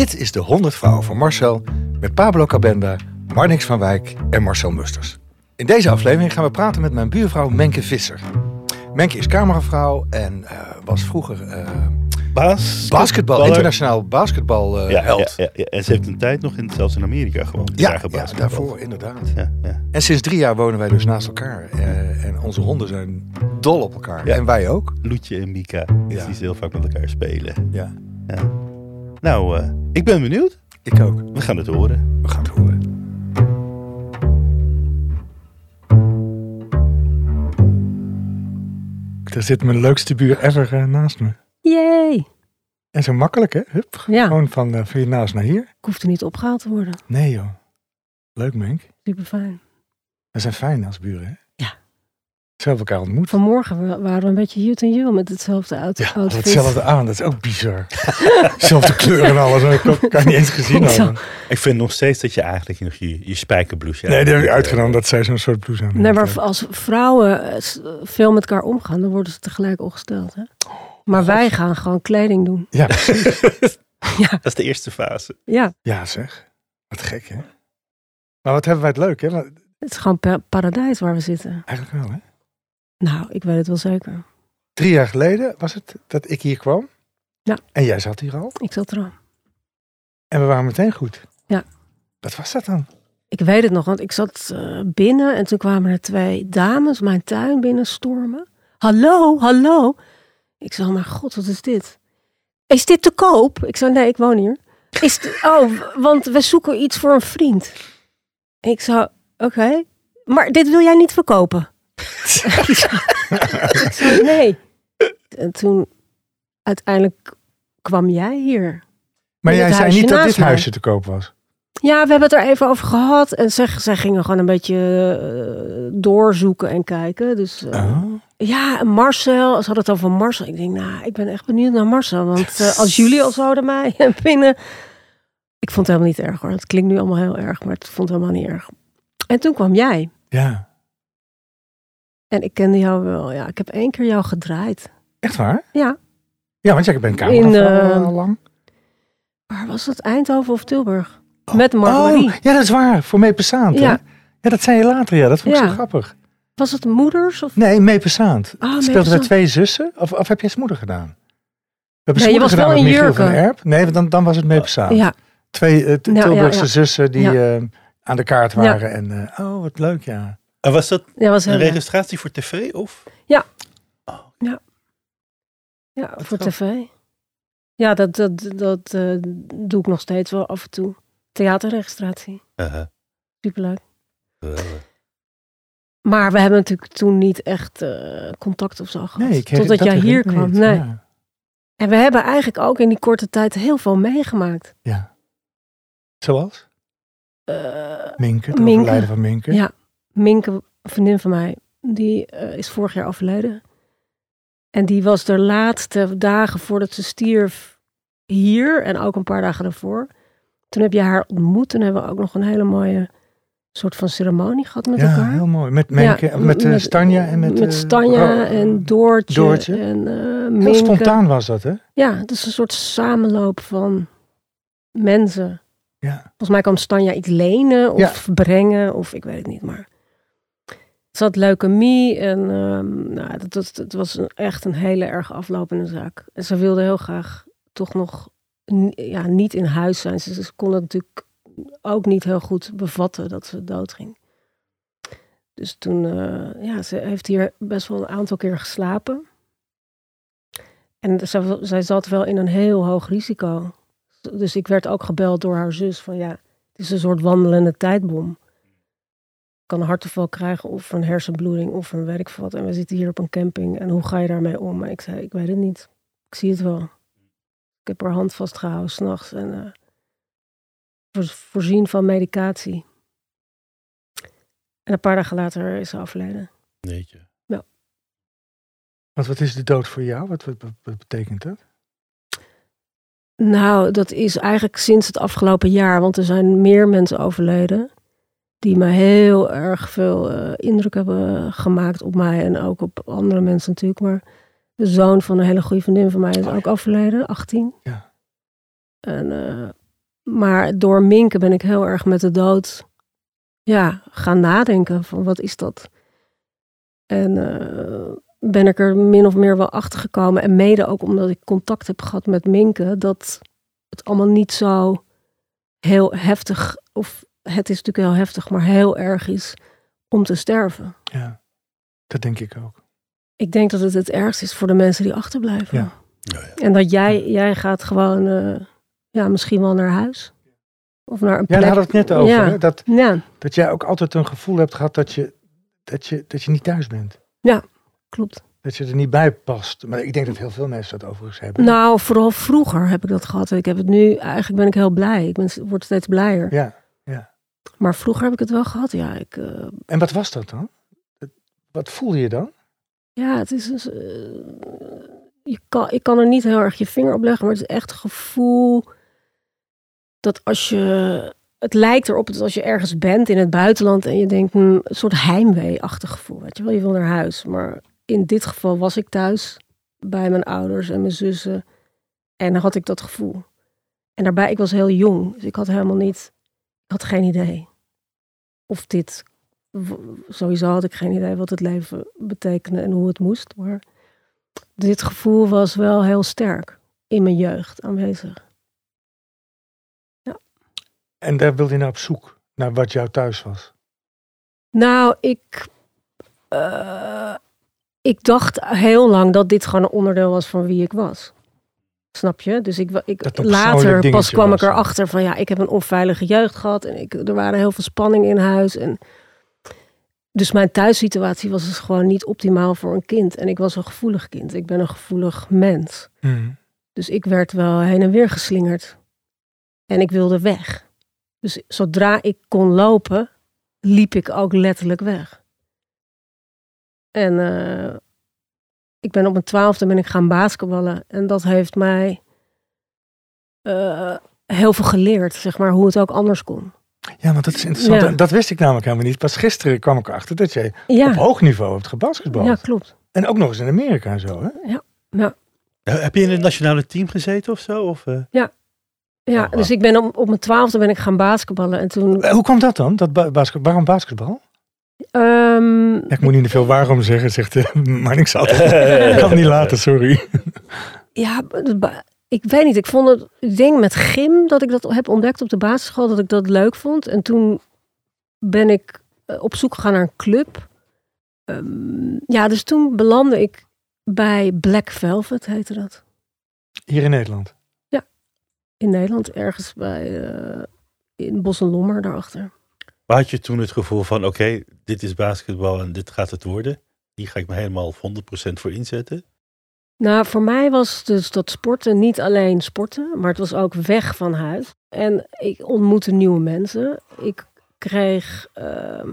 Dit is de 100 Vrouwen van Marcel met Pablo Cabenda, Marnix van Wijk en Marcel Musters. In deze aflevering gaan we praten met mijn buurvrouw Menke Visser. Menke is cameravrouw en eh, was vroeger eh, Baas. basketbal, internationaal basketbalheld. ja, held. ja, ja. En ze heeft een tijd nog in, zelfs in Amerika gewoond. Ja, Daar daarvoor inderdaad. Ja, ja. En sinds drie jaar wonen wij dus naast elkaar. Eh, en onze honden zijn dol op elkaar. Ja. En wij ook. Loetje en Mika, Ja. die ze heel vaak met elkaar spelen. Ja, Nou, eh, ik ben benieuwd. ik ook. We gaan het horen. We gaan het horen. Er zit mijn leukste buur ever eh, naast me. Yay! En zo makkelijk, hè? Hup, Ja, gewoon van, eh, van je naast naar hier. ik hoefde niet opgehaald te worden. Nee, joh. Leuk, Menk. Super fijn. We zijn fijn als buren, hè? Ja. Ze hebben elkaar ontmoet. Vanmorgen wa- waren we een beetje jut en jul met hetzelfde auto. Ja, outfit. hetzelfde aan. Dat is ook bizar. Zelfde kleur en alles. Ik kan, niet eens gezien hebben. Ik vind nog steeds dat je eigenlijk nog je, je spijkerbloesje Nee, die heb ik uitgenomen dat zij zo'n soort blouse aan Nee, maar heeft. als vrouwen eh, veel met elkaar omgaan, dan worden ze tegelijk ongesteld. Hè? Maar wij gaan gewoon kleding doen. Ja, precies. Dat is de eerste fase. Ja, Ja, zeg. Wat gek, hè? Maar wat hebben wij het leuk, hè? Het is gewoon pa- paradijs waar we zitten. Eigenlijk wel, hè? Nou, ik weet het wel zeker. Drie jaar geleden was het dat ik hier kwam. Ja. En jij zat hier al. Ik zat er al. En we waren meteen goed. Ja. Wat was dat dan? Ik weet het nog, want ik zat eh, binnen en toen kwamen er twee dames mijn tuin binnen stormen. Hallo, hallo. Ik zei, oh mijn god, wat is dit? Is dit te koop? Ik zei, nee, ik woon hier. Is oh, want we zoeken iets voor een vriend. Ik zei, oké, maar dit wil jij niet verkopen? Ik zei, nee. En toen, uiteindelijk kwam jij hier. Maar jij zei niet dat dit mij. huisje te koop was. Ja, we hebben het er even over gehad. En zij, zij gingen gewoon een beetje eh, doorzoeken en kijken. Dus eh, Oh. ja, en Marcel. Ze hadden het over Marcel. Ik denk, nou, ik ben echt benieuwd naar Marcel. Want eh, als jullie al zouden mij binnen... Ik vond het helemaal niet erg hoor. Het klinkt nu allemaal heel erg, maar het vond het helemaal niet erg. En toen kwam jij. Ja. En ik kende jou wel. Ja, ik heb één keer jou gedraaid. Echt waar? Ja. Ja, want jij bent camera al lang. Waar was het? Eindhoven of Tilburg? Met Marguerite. Oh, ja, dat is waar. Voor Meepesaand, hè? Ja. Ja, dat zei je later. Ja, dat vond ik Ja. zo grappig. Was het moeders? Of... Nee, Meepesaand. Ah, Speelden we twee zussen? Of, of heb jij moeder gedaan? We hebben Nee, je was gedaan wel met in jurken. Erp. Nee, dan, dan was het Meepesaand. Ja, Twee eh, ja, Tilburgse ja. zussen die aan de kaart waren. En, oh, wat leuk, ja. En was dat ja was een registratie voor tv of? Ja. Oh, Ja, Wat voor tv. Ja, dat, dat, dat eh, doe ik nog steeds wel af en toe. Theaterregistratie. uh, Superleuk. Maar we hebben natuurlijk toen niet echt eh, contact of zo gehad. Nee, totdat dat jij hier kwam. Nee. Ja. En we hebben eigenlijk ook in die korte tijd heel veel meegemaakt. ja. Zoals? Eh, Minke, het overlijden van Minke. Ja. Minke, een vriendin van mij, die eh, is vorig jaar overleden. En die was de laatste dagen voordat ze stierf hier en ook een paar dagen daarvoor. Toen heb je haar ontmoet. Toen hebben we ook nog een hele mooie soort van ceremonie gehad met Ja, elkaar. heel mooi. Met Menke, Ja, met, eh, Stanja en met... met eh, Stanja en Doortje, Doortje. en eh Heel spontaan was dat, hè? Ja, het is een soort samenloop van mensen. Ja. Volgens mij kwam Stanja iets lenen of Ja. brengen of ik weet het niet, maar zat leukemie en ehm, nou, dat, dat, was een, echt een hele erg aflopende zaak. En ze wilde heel graag toch nog ja, niet in huis zijn. Ze, ze kon het natuurlijk ook niet heel goed bevatten dat ze doodging. Dus toen, eh, ja, ze heeft hier best wel een aantal keer geslapen. En zij zat wel in een heel hoog risico. Dus ik werd ook gebeld door haar zus van ja, het is een soort wandelende tijdbom. Ik kan een hartaanval krijgen of een hersenbloeding of een weet ik wat. En we zitten hier op een camping en hoe ga je daarmee om? Maar ik zei, ik weet het niet. Ik zie het wel. Ik heb haar hand vastgehouden s'nachts en eh, voor- voorzien van medicatie. En een paar dagen later is ze overleden. Jeetje. Want wat is de dood voor jou? Wat- wat betekent dat? Nou, dat is eigenlijk sinds het afgelopen jaar, want er zijn meer mensen overleden. Die me heel erg veel eh, indruk hebben gemaakt op mij en ook op andere mensen natuurlijk. Maar de zoon van een hele goede vriendin van mij is Oh ja. ook overleden, 18. Ja. En eh, maar door Minke ben ik heel erg met de dood ja, gaan nadenken van wat is dat? En eh, ben ik er min of meer wel achter gekomen. En mede ook omdat ik contact heb gehad met Minke, dat het allemaal niet zo heel heftig, of het is natuurlijk heel heftig, maar heel erg is om te sterven. Ja, dat denk ik ook. Ik denk dat het het ergst is voor de mensen die achterblijven. Ja. Ja, ja. En dat jij, jij gaat gewoon, eh, ja, misschien wel naar huis. Of naar een Ja, plek. daar hadden we het net over. Ja. Hè? Dat, Ja, dat jij ook altijd een gevoel hebt gehad dat je, dat je, dat je niet thuis bent. klopt. Dat je er niet bij past. Maar ik denk dat heel veel mensen dat overigens hebben. Nou, vooral vroeger heb ik dat gehad. Ik heb het nu, eigenlijk ben ik heel blij. Ik ben, word steeds blijer. Ja. Maar vroeger heb ik het wel gehad, ja. Ik, eh, En wat was dat dan? Wat voelde je dan? ja, het is dus, eh, je kan, ik kan er niet heel erg je vinger op leggen, maar het is echt een gevoel dat als je, het lijkt erop dat als je ergens bent in het buitenland en je denkt, hm, een soort heimwee-achtig gevoel, weet je wel, je wil naar huis. Maar in dit geval was ik thuis bij mijn ouders en mijn zussen en dan had ik dat gevoel. En daarbij, ik was heel jong, dus ik had helemaal niet, had geen idee of dit, sowieso had ik geen idee wat het leven betekende en hoe het moest, maar dit gevoel was wel heel sterk in mijn jeugd aanwezig. En daar wilde je naar op zoek. Naar wat jouw thuis was. Nou, ik, eh, ik dacht heel lang dat dit gewoon een onderdeel was van wie ik was. Snap je? Dus ik, ik, later pas kwam was. ik erachter van ja, ik heb een onveilige jeugd gehad en ik, er waren heel veel spanningen in huis. En, dus mijn thuissituatie was dus gewoon niet optimaal voor een kind. En ik was een gevoelig kind. Ik ben een gevoelig mens. Dus ik werd wel heen en weer geslingerd. En ik wilde weg. Dus zodra ik kon lopen, liep ik ook letterlijk weg. En eh, ik ben op mijn twaalfde ben ik gaan basketballen. En dat heeft mij eh, heel veel geleerd, zeg maar, hoe het ook anders kon. Ja, want dat is interessant. Ja. En Dat wist ik namelijk helemaal niet. Pas gisteren kwam ik erachter dat jij op Ja, hoog niveau hebt gebasketbald. ja klopt. En ook nog eens in Amerika en zo, hè? Ja, Heb je in het nationale team gezeten of zo? Of, eh? Ja, wauw. dus ik ben op, op mijn twaalfde ben ik gaan basketballen. En toen... Eh, Hoe kwam dat dan? Dat ba- basket, waarom basketbal? Ehm, Ja, ik moet niet te veel waarom zeggen, zegt uh, maar niks altijd. ik kan het niet laten, sorry. Ja, ik weet niet. Ik vond het, ik denk met gym dat ik dat heb ontdekt op de basisschool, dat ik dat leuk vond. En toen ben ik eh, op zoek gegaan naar een club. Ehm, ja, dus toen belandde ik bij Black Velvet, heette dat. Hier in Nederland. In Nederland, ergens bij, eh, in Bos en Lommer daarachter. Had je toen het gevoel van, oké, dit is basketbal en dit gaat het worden? Hier ga ik me helemaal 100% voor inzetten? Nou, voor mij was dus dat sporten niet alleen sporten, maar het was ook weg van huis. En ik ontmoette nieuwe mensen. Ik kreeg ehm,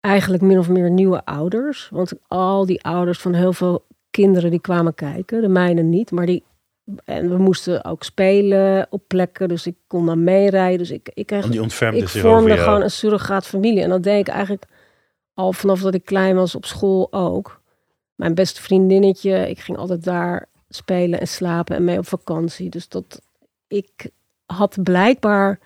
eigenlijk min of meer nieuwe ouders. Want al die ouders van heel veel kinderen die kwamen kijken, de mijne niet, maar die. En we moesten ook spelen op plekken, dus ik kon dan meerijden. Dus ik, ik kreeg Want die ontfermde ik vormde gewoon een surrogaat familie. En dat deed ik eigenlijk al vanaf dat ik klein was op school ook. Mijn beste vriendinnetje, ik ging altijd daar spelen en slapen en mee op vakantie. Dus dat ik had blijkbaar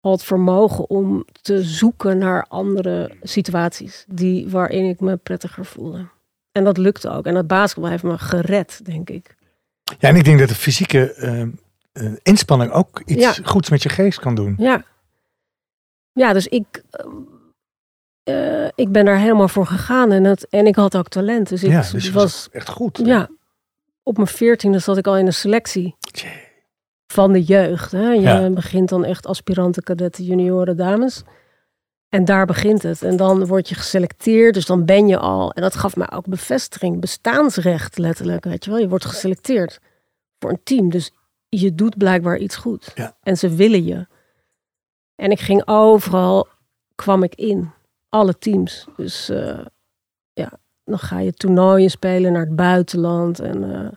al het vermogen om te zoeken naar andere situaties die waarin ik me prettiger voelde. En dat lukte ook. En dat basketbal heeft me gered, denk ik. Ja, en ik denk dat de fysieke eh, eh, inspanning ook iets Ja. goeds met je geest kan doen. Ja. Ja, dus ik, eh, eh, ik ben daar helemaal voor gegaan. En, het, en ik had ook talent. Dus ik ja, dus was was, echt goed. ja, op mijn veertiende zat ik al in de selectie van de jeugd. Hè. Je Ja. begint dan echt aspiranten, kadetten, junioren, dames. En daar begint het. En dan word je geselecteerd, dus dan ben je al. En dat gaf mij ook bevestiging, bestaansrecht letterlijk. Weet je wel, je wordt geselecteerd voor een team. Dus je doet blijkbaar iets goed. Ja. En ze willen je. En ik ging overal, kwam ik in. Alle teams. Dus eh, ja, dan ga je toernooien spelen naar het buitenland. En eh,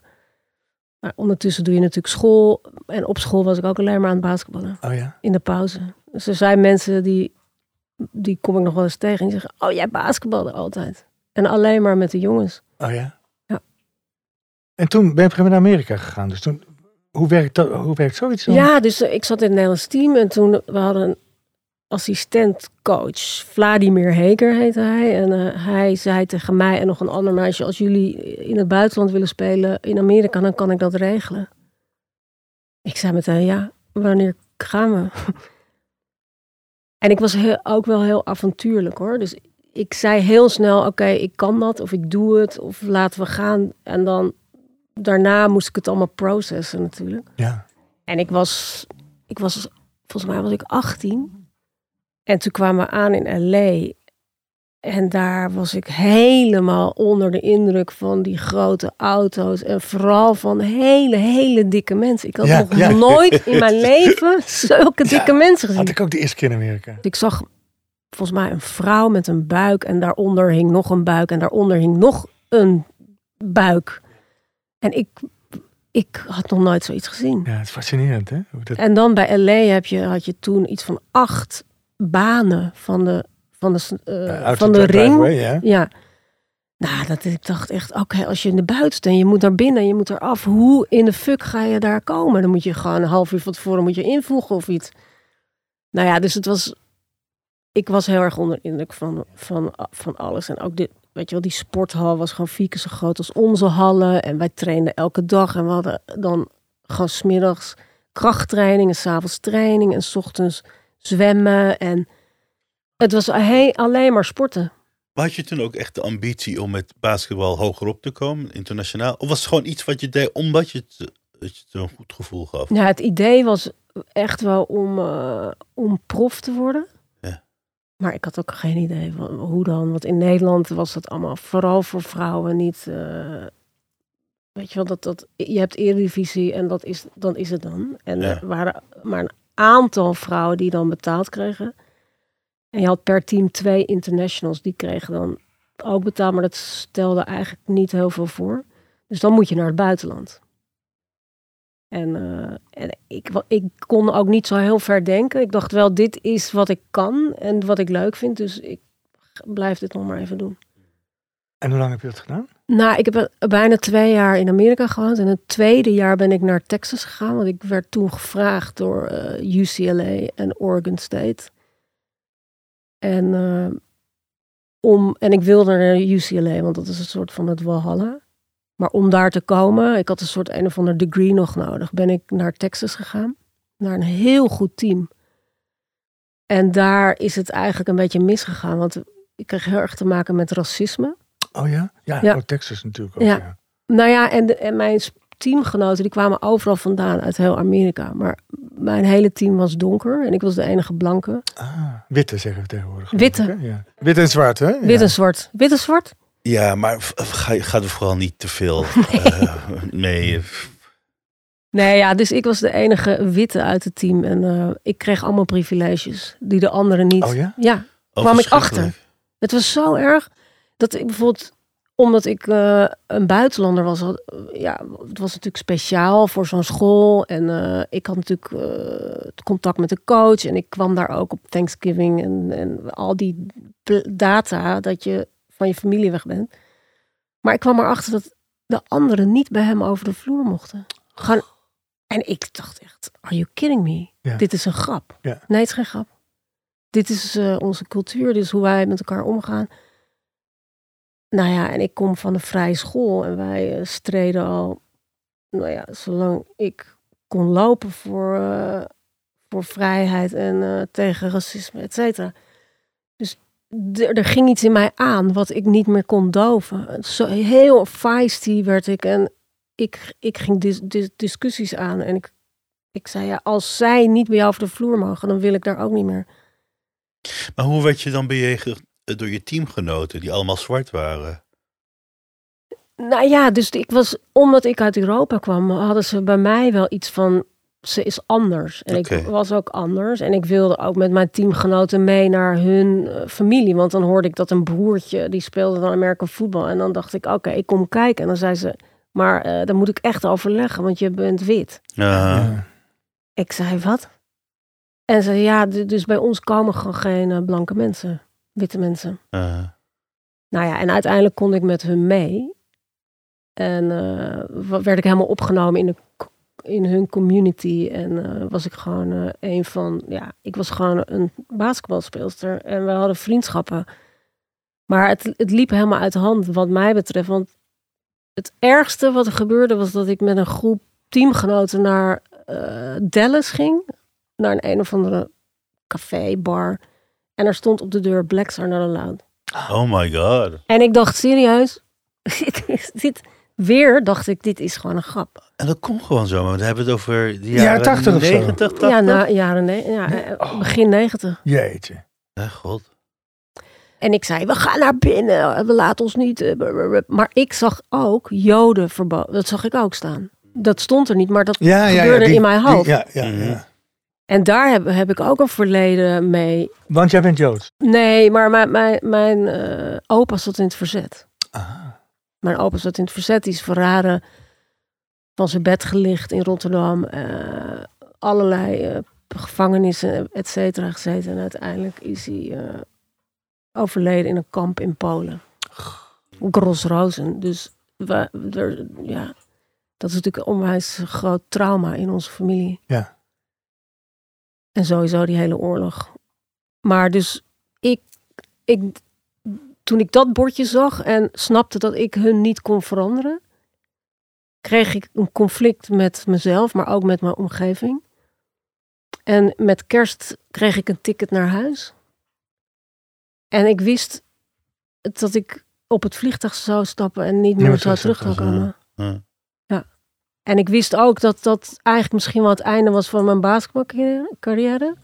maar ondertussen doe je natuurlijk school. En op school was ik ook alleen maar aan het basketballen. Oh ja. In de pauze. Dus er zijn mensen die, die kom ik nog wel eens tegen. En die zeggen, oh jij basketbalde altijd. En alleen maar met de jongens. Oh ja. Ja. En toen ben je naar Amerika gegaan. Dus toen, Hoe werkt, dat, hoe werkt zoiets dan? Ja, dus eh, ik zat in het Nederlands team en toen we hadden een assistentcoach, Vladimir Heker heette hij. En eh, hij zei tegen mij en nog een ander meisje, als jullie in het buitenland willen spelen in Amerika, dan kan ik dat regelen. Ik zei meteen, ja, wanneer gaan we? En ik was heel, ook wel heel avontuurlijk hoor. Dus ik zei heel snel, oké, ik kan dat of ik doe het of laten we gaan. En dan daarna moest ik het allemaal processen natuurlijk. Ja. En ik was, ik was, volgens mij was ik 18. En toen kwamen we aan in LA. En daar was ik helemaal onder de indruk van die grote auto's. En vooral van hele, hele dikke mensen. Ik had Ja, nog ja. nooit in mijn leven zulke dikke Ja, mensen gezien. Had ik ook de eerste keer in Amerika. Ik zag volgens mij een vrouw met een buik. En daaronder hing nog een buik. En daaronder hing nog een buik. En ik, ik had nog nooit zoiets gezien. Ja, het is fascinerend hè? Hoe dat... En dan bij LA heb je, had je toen iets van acht banen van de, van de, uit van de driveway, ring. Ja. Ja. Nou, dat, ik dacht echt, oké, als je in de buiten staat en je moet naar binnen en je moet eraf. Hoe in de fuck ga je daar komen? Dan moet je gewoon een half uur van tevoren moet je invoegen of iets. Nou ja, dus het was... Ik was heel erg onder de indruk van, van, van alles. En ook dit, weet je wel, die sporthal was gewoon vier keer zo groot als onze hallen. En wij trainden elke dag. En we hadden dan gewoon smiddags krachttraining en s'avonds training. En s ochtends zwemmen. En het was alleen maar sporten. Maar had je toen ook echt de ambitie om met basketbal hoger op te komen, internationaal? Of was het gewoon iets wat je deed omdat je het, dat je het een goed gevoel gaf? Ja, het idee was echt wel om, eh, om prof te worden. Ja. Maar ik had ook geen idee van hoe dan. Want in Nederland was dat allemaal vooral voor vrouwen niet. eh, weet je wel, dat, dat, je hebt Eredivisie en dat is, dan is het dan. En Ja. er waren maar een aantal vrouwen die dan betaald kregen. En je had per team twee internationals, die kregen dan ook betaald. Maar dat stelde eigenlijk niet heel veel voor. Dus dan moet je naar het buitenland. En, eh, en ik, ik kon ook niet zo heel ver denken. Ik dacht wel, dit is wat ik kan en wat ik leuk vind. Dus ik blijf dit nog maar even doen. En hoe lang heb je dat gedaan? Nou, ik heb bijna twee jaar in Amerika gewoond. En het tweede jaar ben ik naar Texas gegaan. Want ik werd toen gevraagd door eh, UCLA en Oregon State. En, eh, om, en ik wilde naar UCLA, want dat is een soort van het Walhalla. Maar om daar te komen, ik had een soort een of ander degree nog nodig, ben ik naar Texas gegaan. Naar een heel goed team. En daar is het eigenlijk een beetje misgegaan. Want ik kreeg heel erg te maken met racisme. Oh ja? Ja, Ja. Oh, Texas natuurlijk ook. Ja. Ja. Nou ja, en, de, en mijn teamgenoten die kwamen overal vandaan uit heel Amerika. Maar mijn hele team was donker en ik was de enige blanke. Ah, witte zeggen we tegenwoordig. Witte. Ja. Wit en zwart, hè? Wit Ja. en zwart. Wit en zwart? Ja, maar ga, ga er vooral niet te veel eh, mee. Nee, ja, dus ik was de enige witte uit het team. En eh, ik kreeg allemaal privileges die de anderen niet. Oh ja? Ja, Oh, Kwam ik verschrikkelijk. het was zo erg dat ik bijvoorbeeld omdat ik eh, een buitenlander was, had, ja, het was natuurlijk speciaal voor zo'n school. En eh, ik had natuurlijk eh, contact met de coach. En ik kwam daar ook op Thanksgiving en, en al die data dat je van je familie weg bent. Maar ik kwam erachter dat de anderen niet bij hem over de vloer mochten. Gewoon, en ik dacht echt, are you kidding me? Ja. Dit is een grap. Ja. Nee, het is geen grap. Dit is onze cultuur, dit is hoe wij met elkaar omgaan. Nou ja, en ik kom van een vrije school en wij eh, streden al, nou ja, zolang ik kon lopen voor, eh, voor vrijheid en eh, tegen racisme, et cetera. Dus er ging iets in mij aan wat ik niet meer kon doven. Zo heel feisty werd ik en ik, ik ging dis, dis- discussies aan en ik, ik zei ja, als zij niet bij jou over de vloer mogen, dan wil ik daar ook niet meer. Maar hoe werd je dan bejegend door je teamgenoten die allemaal zwart waren? Nou ja, dus ik was, omdat ik uit Europa kwam, hadden ze bij mij wel iets van, ze is anders. En ik was ook anders. En ik wilde ook met mijn teamgenoten mee naar hun eh, familie. Want dan hoorde ik dat een broertje, die speelde dan American voetbal. En dan dacht ik, oké, ik kom kijken. En dan zei ze, maar eh daar moet ik echt overleggen, want je bent wit. Ik zei, wat? En ze zei, ja, dus bij ons komen gewoon geen eh, blanke mensen, witte mensen. eh, Nou ja, en uiteindelijk kon ik met hun mee. En eh, werd ik helemaal opgenomen in de in hun community. En eh, was ik gewoon eh, een van, ja, ik was gewoon een basketbalspeelster. En we hadden vriendschappen. Maar het, het liep helemaal uit de hand wat mij betreft. Want het ergste wat er gebeurde was dat ik met een groep teamgenoten naar Dallas ging. Naar een een of andere café, bar. En er stond op de deur Blacks are not allowed. Oh my god. En ik dacht serieus, dit, is- dit weer dacht ik, dit is gewoon een grap. En dat komt gewoon zo, maar we hebben het over de Jaren jaren 80 of zo. 90, 80? Ja, na jaren ne- ja, eh, Oh. begin negentig. Jeetje. Ja, god. En ik zei, we gaan naar binnen, we laten ons niet. eh. Maar ik zag ook Joden verboden. Dat zag ik ook staan. Dat stond er niet, maar dat Ja, ja, ja. gebeurde die- in mijn die- hoofd. ja, ja, Mhm. ja. En daar heb, heb ik ook een verleden mee. Want jij bent Joods. Nee, maar mijn, mijn, mijn eh, opa zat in het verzet. Ah. Mijn opa zat in het verzet, die is verraden. Van zijn bed gelicht in Rotterdam. eh, allerlei eh, gevangenissen, et cetera, gezeten. En uiteindelijk is hij overleden in een kamp in Polen. Grosrozen. Dus we, er, ja, dat is natuurlijk een onwijs groot trauma in onze familie. Ja. En sowieso die hele oorlog. Maar dus ik, ik, toen ik dat bordje zag en snapte dat ik hun niet kon veranderen, kreeg ik een conflict met mezelf, maar ook met mijn omgeving. En met kerst kreeg ik een ticket naar huis. En ik wist dat ik op het vliegtuig zou stappen en niet meer zou terug terug zou zou gaan, komen. Ja. En ik wist ook dat dat eigenlijk misschien wel het einde was van mijn basketbalcarrière.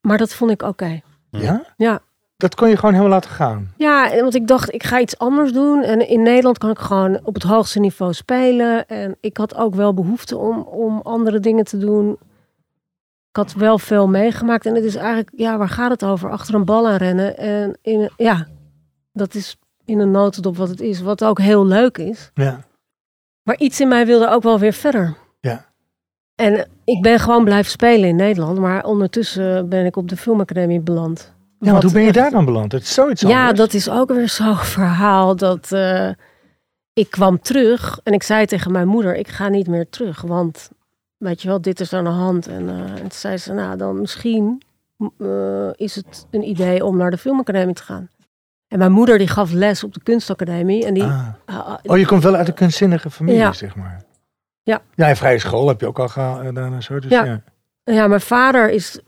Maar dat vond ik oké. Ja? Ja. Dat kon je gewoon helemaal laten gaan. Ja, want ik dacht, ik ga iets anders doen. En in Nederland kan ik gewoon op het hoogste niveau spelen. En ik had ook wel behoefte om, om andere dingen te doen. Ik had wel veel meegemaakt. En het is eigenlijk, ja, waar gaat het over? Achter een bal aan rennen. En in, ja, dat is in een notendop wat het is. Wat ook heel leuk is. Ja. Maar iets in mij wilde ook wel weer verder. Ja. En ik ben gewoon blijven spelen in Nederland. Maar ondertussen ben ik op de filmacademie beland. Ja, want hoe ben je daar dan beland? Het is zoiets Ja, dat is ook weer zo'n verhaal. Dat eh, ik kwam terug en ik zei tegen mijn moeder: Ik ga niet meer terug. Want weet je wel, dit is aan de hand. En, eh, en toen zei ze: Nou, dan misschien eh, is het een idee om naar de filmacademie te gaan. En mijn moeder die gaf les op de kunstacademie. En die, Ah. ah, Oh, je komt wel uit een kunstzinnige familie, Ja. zeg maar. Ja. Ja, en vrije school heb je ook al gedaan en zo. Dus ja. Ja. Ja, mijn vader is,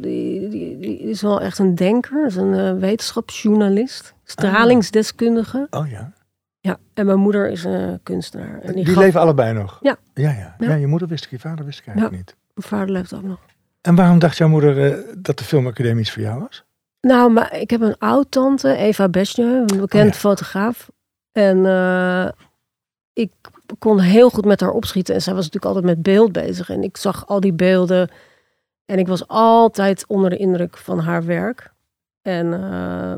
die, die, die is wel echt een denker. Is een eh, wetenschapsjournalist. Stralingsdeskundige. Oh ja. Ja, en mijn moeder is een kunstenaar. En Die, die, gaf, leven allebei nog? Ja. Ja, ja. ja. Je moeder wist ik, je vader wist ik eigenlijk niet. mijn vader leeft ook nog. En waarom dacht jouw moeder eh, dat de filmacademie iets voor jou was? Nou, maar ik heb een oud-tante, Eva Besje, een bekend Oh ja. fotograaf. En eh, ik kon heel goed met haar opschieten. En zij was natuurlijk altijd met beeld bezig. En ik zag al die beelden. En ik was altijd onder de indruk van haar werk. En eh,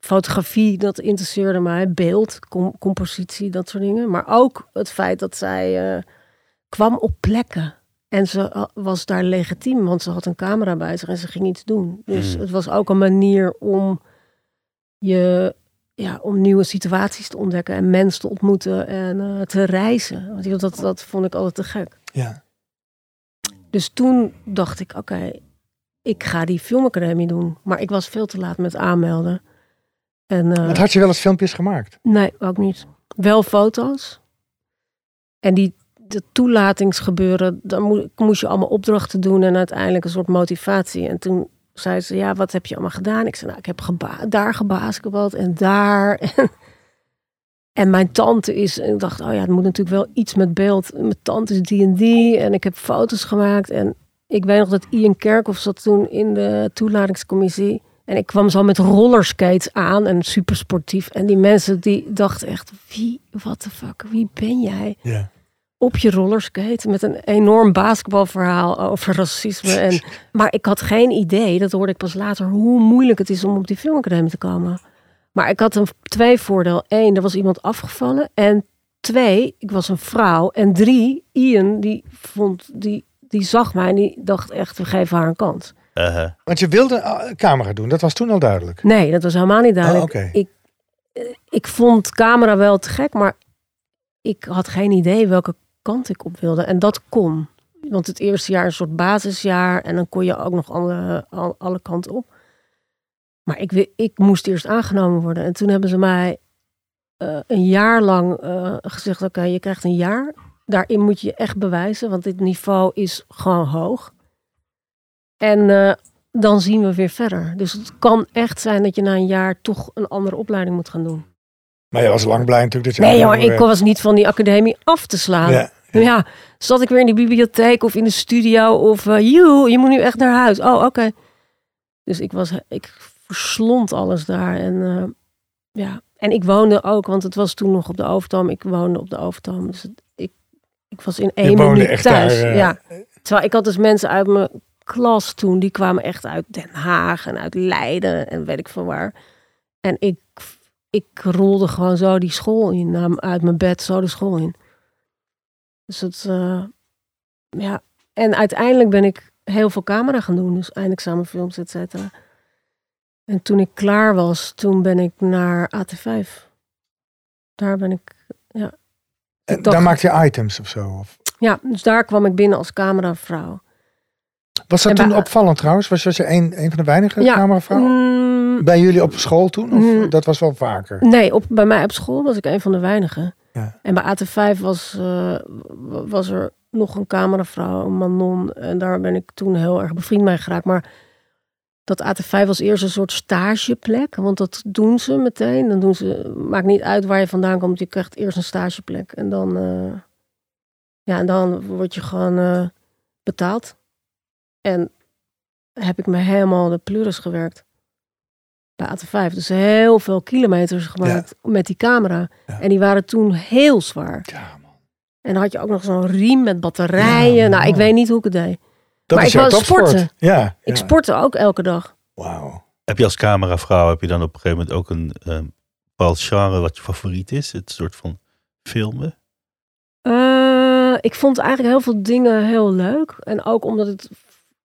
fotografie, dat interesseerde mij. Beeld, com- compositie, dat soort dingen. Maar ook het feit dat zij eh, kwam op plekken. En ze eh, was daar legitiem, want ze had een camera bij zich en ze ging iets doen. Dus Mm. het was ook een manier om je, ja, om nieuwe situaties te ontdekken en mensen te ontmoeten en eh, te reizen. Want ik- dat, dat vond ik altijd te gek. Ja. Dus toen dacht ik, oké, ik ga die filmacademie doen. Maar ik was veel te laat met aanmelden. En, Want had je wel eens filmpjes gemaakt? Nee, ook niet. Wel foto's. En die de toelatingsgebeuren, daar moest, je allemaal opdrachten doen en uiteindelijk een soort motivatie. En toen zei ze, ja, wat heb je allemaal gedaan? Ik zei, nou, ik heb geba daar gebasketbald en daar. En, mijn tante is, ik dacht, oh ja, het moet natuurlijk wel iets met beeld. Mijn tante is die en die en ik heb foto's gemaakt. En ik weet nog dat Ian Kerkhoff zat toen in de toelatingscommissie. En ik kwam zo met rollerskates aan en super sportief. En die mensen die dachten echt, wie, what the fuck, wie ben jij? Ja. Op je rollerskate met een enorm basketbalverhaal over racisme. En, maar ik had geen idee, dat hoorde ik pas later, hoe moeilijk het is om op die filmacademie te komen. Maar ik had een twee voordeel. Eén, er was iemand afgevallen. En twee, ik was een vrouw. En drie, Ian, die vond, die, die zag mij en die dacht echt, we geven haar een kans. Uh-huh. Want je wilde eh, camera doen, dat was toen al duidelijk. Nee, dat was helemaal niet duidelijk. Oh, ik, eh, ik vond camera wel te gek, maar ik had geen idee welke kant ik op wilde. En dat kon. Want het eerste jaar een soort basisjaar. En dan kon je ook nog alle, al- alle kanten op. Maar ik, ik moest eerst aangenomen worden. En toen hebben ze mij eh, een jaar lang eh, gezegd: Oké, je krijgt een jaar. Daarin moet je je echt bewijzen, want dit niveau is gewoon hoog. En eh, dan zien we weer verder. Dus het kan echt zijn dat je na een jaar toch een andere opleiding moet gaan doen. Maar je was lang blij natuurlijk dat je Nee, hoor, aangenomen ik was niet van die academie af te slaan. Ja. Ja, zat ik weer in de bibliotheek of in de studio of uh, joe, je moet nu echt naar huis. Oh, oké. Dus ik was, ik verslond alles daar en eh, ja. En ik woonde ook, want het was toen nog op de Overtoom. Ik woonde op de Overtoom, dus het- ik, ik was in één minuut thuis. daar, eh, ja. Terwijl ik had dus mensen uit mijn klas toen, die kwamen echt uit Den Haag en uit Leiden en weet ik van waar. En ik, ik rolde gewoon zo die school in, nam uit mijn bed zo de school in. Dus het, eh, ja. En uiteindelijk ben ik heel veel camera gaan doen, dus eindexamenfilms, et cetera. En toen ik klaar was, toen ben ik naar AT5. Daar ben ik, ja. En daar maakte je items of zo? Of? Ja, dus daar kwam ik binnen als cameravrouw. Was dat En bij- toen opvallend trouwens? Was je een, een van de weinige Ja, cameravrouwen? Mm, Bij jullie op school toen? Of Mm. dat was wel vaker? Nee, op, bij mij op school was ik een van de weinigen. Ja. En bij AT5 was, eh, was er nog een cameravrouw, een Manon. En daar ben ik toen heel erg bevriend mee geraakt. Maar dat AT5 was eerst een soort stageplek. Want dat doen ze meteen. Dan doen ze, maakt niet uit waar je vandaan komt. Je krijgt eerst een stageplek. En dan, eh, ja, en dan word je gewoon eh, betaald. En heb ik me helemaal de pleuris gewerkt. Bij AT5. Dus heel veel kilometers gemaakt met die camera. Ja. En die waren toen heel zwaar. Ja, man. En dan had je ook nog zo'n riem met batterijen. Ja, nou, ik weet niet hoe ik het deed. Dat Maar is ik topsport. sporten. Ja, Ik sportte ook elke dag. Wauw. Heb je als cameravrouw, heb je dan op een gegeven moment ook een eh, bepaald genre wat je favoriet is? Het soort van filmen? Eh, ik vond eigenlijk heel veel dingen heel leuk. En ook omdat het,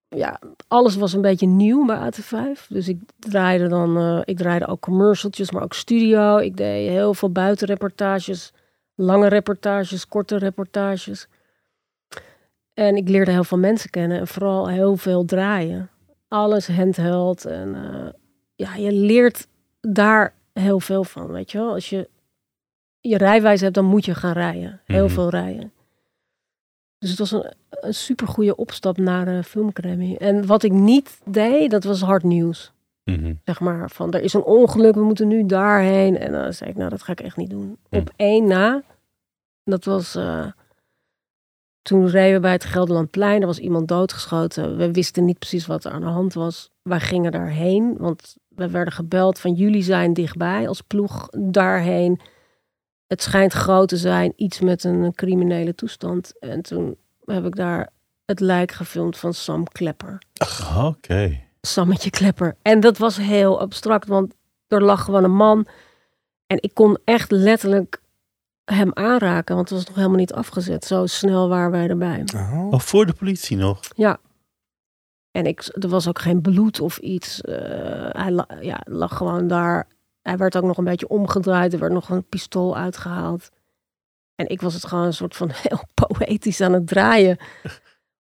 ja, alles was een beetje nieuw bij AT5. Dus ik draaide dan, eh, ik draaide ook commercialtjes, maar ook studio. Ik deed heel veel buitenreportages, lange reportages, korte reportages. En ik leerde heel veel mensen kennen en vooral heel veel draaien. Alles handheld en eh, ja, je leert daar heel veel van, weet je wel. Als je je rijwijze hebt, dan moet je gaan rijden. Heel Mhm. veel rijden. Dus het was een, een super goede opstap naar de filmacademie. En wat ik niet deed, dat was hard nieuws. Mhm. Zeg maar van, er is een ongeluk, we moeten nu daarheen. En dan zei ik, nou, dat ga ik echt niet doen. Hm. Op één na, dat was... eh, toen reden we bij het Gelderlandplein, er was iemand doodgeschoten. We wisten niet precies wat er aan de hand was. Wij gingen daarheen, want we werden gebeld van jullie zijn dichtbij als ploeg daarheen. Het schijnt groot te zijn, iets met een criminele toestand. En toen heb ik daar het lijk gefilmd van Sam Klepper. Oké. Sammetje Klepper. En dat was heel abstract, want er lag gewoon een man. En ik kon echt letterlijk hem aanraken, want het was nog helemaal niet afgezet. Zo snel waren wij erbij. Oh. Oh, voor de politie nog? Ja. En ik, er was ook geen bloed of iets. Eh, hij la- ja, lag gewoon daar. Hij werd ook nog een beetje omgedraaid. Er werd nog een pistool uitgehaald. En ik was het gewoon een soort van heel poëtisch aan het draaien.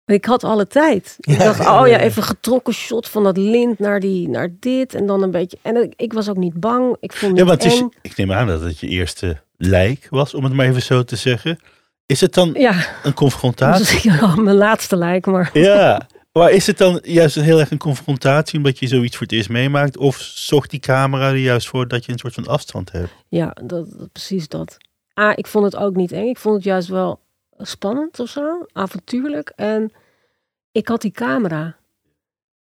Ik had alle tijd. Ik Ja, dacht, oh ja, even getrokken shot van dat lint naar, die, naar dit. En dan een beetje. En ik, ik was ook niet bang. Ik vond Ja, het want is, ik neem aan dat het je eerste lijk was, om het maar even zo te zeggen. Is het dan Ja, een confrontatie? ja, mijn laatste lijk. Maar Ja, maar is het dan juist heel erg een confrontatie omdat je zoiets voor het eerst meemaakt? Of zorgt die camera er juist voor dat je een soort van afstand hebt? Ja, dat, dat- precies dat. Ah, ik vond het ook niet eng. Ik vond het juist wel spannend of zo, avontuurlijk. En ik had die camera,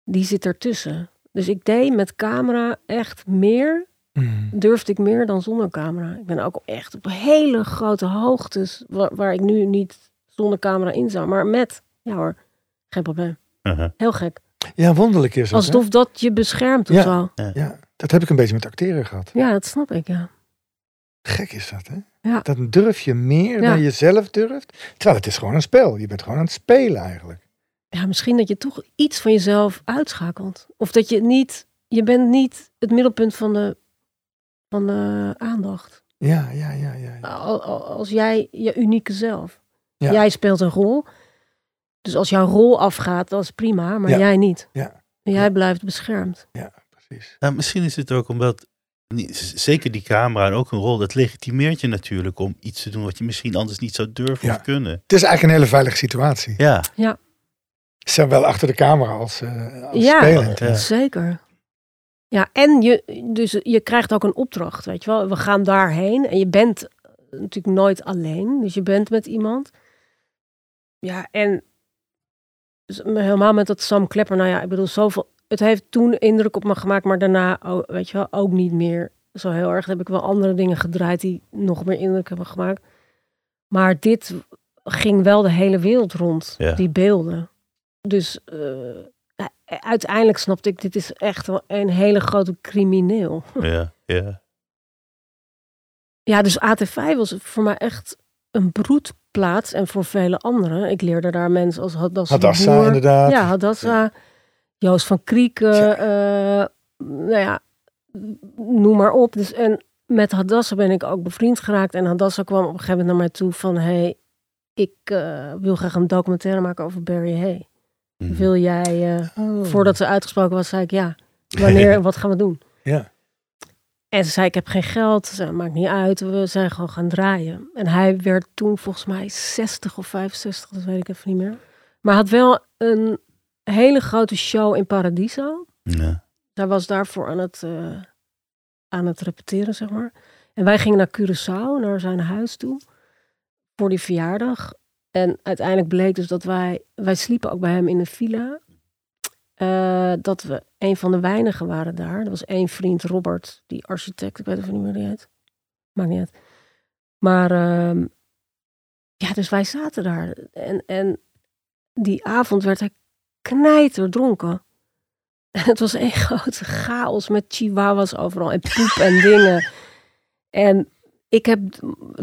die zit ertussen. Dus ik deed met camera echt meer, Mm. durfde ik meer dan zonder camera. Ik ben ook echt op hele grote hoogtes, waar, waar ik nu niet zonder camera in zou. Maar met, ja hoor, geen probleem. Uh-huh. Heel gek. Ja, wonderlijk is het. hè? Alsof dat je beschermt of Ja. zo. Ja, dat heb ik een beetje met acteren gehad. Ja, dat snap ik, ja. Gek is dat, hè? Ja. Dan durf je meer Ja. dan je zelf durft. Terwijl het is gewoon een spel. Je bent gewoon aan het spelen eigenlijk. ja, misschien dat je toch iets van jezelf uitschakelt. Of dat je niet, je bent niet het middelpunt van de, van de aandacht. Ja, ja, ja, ja. ja. Al- al- Als jij je unieke zelf. Ja. Jij speelt een rol. Dus als jouw rol afgaat, dat is prima, maar Ja. jij niet. Ja. En jij Ja. blijft beschermd. Ja, precies. Nou, misschien is het ook omdat, zeker die camera en ook een rol, dat legitimeert je natuurlijk om iets te doen wat je misschien anders niet zou durven Ja. of kunnen. Het is eigenlijk een hele veilige situatie. Ja, Zowel achter de camera als, eh als Ja. spelend. Ja. Zeker. Ja, en je, dus je krijgt ook een opdracht, weet je wel. We gaan daarheen en je bent natuurlijk nooit alleen. Dus je bent met iemand. Ja, en helemaal met dat Sam Klepper. Nou ja, ik bedoel, zoveel... Het heeft toen indruk op me gemaakt, maar daarna, ook, weet je wel, ook niet meer zo heel erg. Dan heb ik wel andere dingen gedraaid die nog meer indruk hebben gemaakt. Maar dit ging wel de hele wereld rond, Ja. die beelden. Dus eh, uiteindelijk snapte ik, dit is echt een hele grote crimineel. ja, ja. Ja, dus AT5 was voor mij echt een broedplaats. En voor vele anderen. Ik leerde daar mensen als Hadassa, de Hadassa Boer. inderdaad. Ja, Hadassa. Joost van Krieken. Eh, nou ja, noem maar op. Dus, en met Hadassa ben ik ook bevriend geraakt. En Hadassa kwam op een gegeven moment naar mij toe van... hey, ik eh, wil graag een documentaire maken over Barry Hay. Mhm. Wil jij... eh, Oh. Voordat ze uitgesproken was, zei ik ja. Wanneer en wat gaan we doen? Ja. En ze zei, ik heb geen geld. Ze maakt niet uit. We zijn gewoon gaan draaien. En hij werd toen volgens mij 60 of 65, dat weet ik even niet meer. Maar had wel een hele grote show in Paradiso. Ja. Hij was daarvoor aan het, eh, aan het repeteren, zeg maar. En wij gingen naar Curaçao, naar zijn huis toe. Voor die verjaardag. En uiteindelijk bleek dus dat wij... Wij sliepen ook bij hem in een villa. Eh, dat we een van de weinigen waren daar. Er was één vriend, Robert, die architect. Ik weet even niet meer hoe heet. Maakt niet uit. Maar ehm, ja, dus wij zaten daar. En, en die avond werd hij knijterdronken. En het was één grote chaos met chihuahuas overal en poep en dingen. En ik heb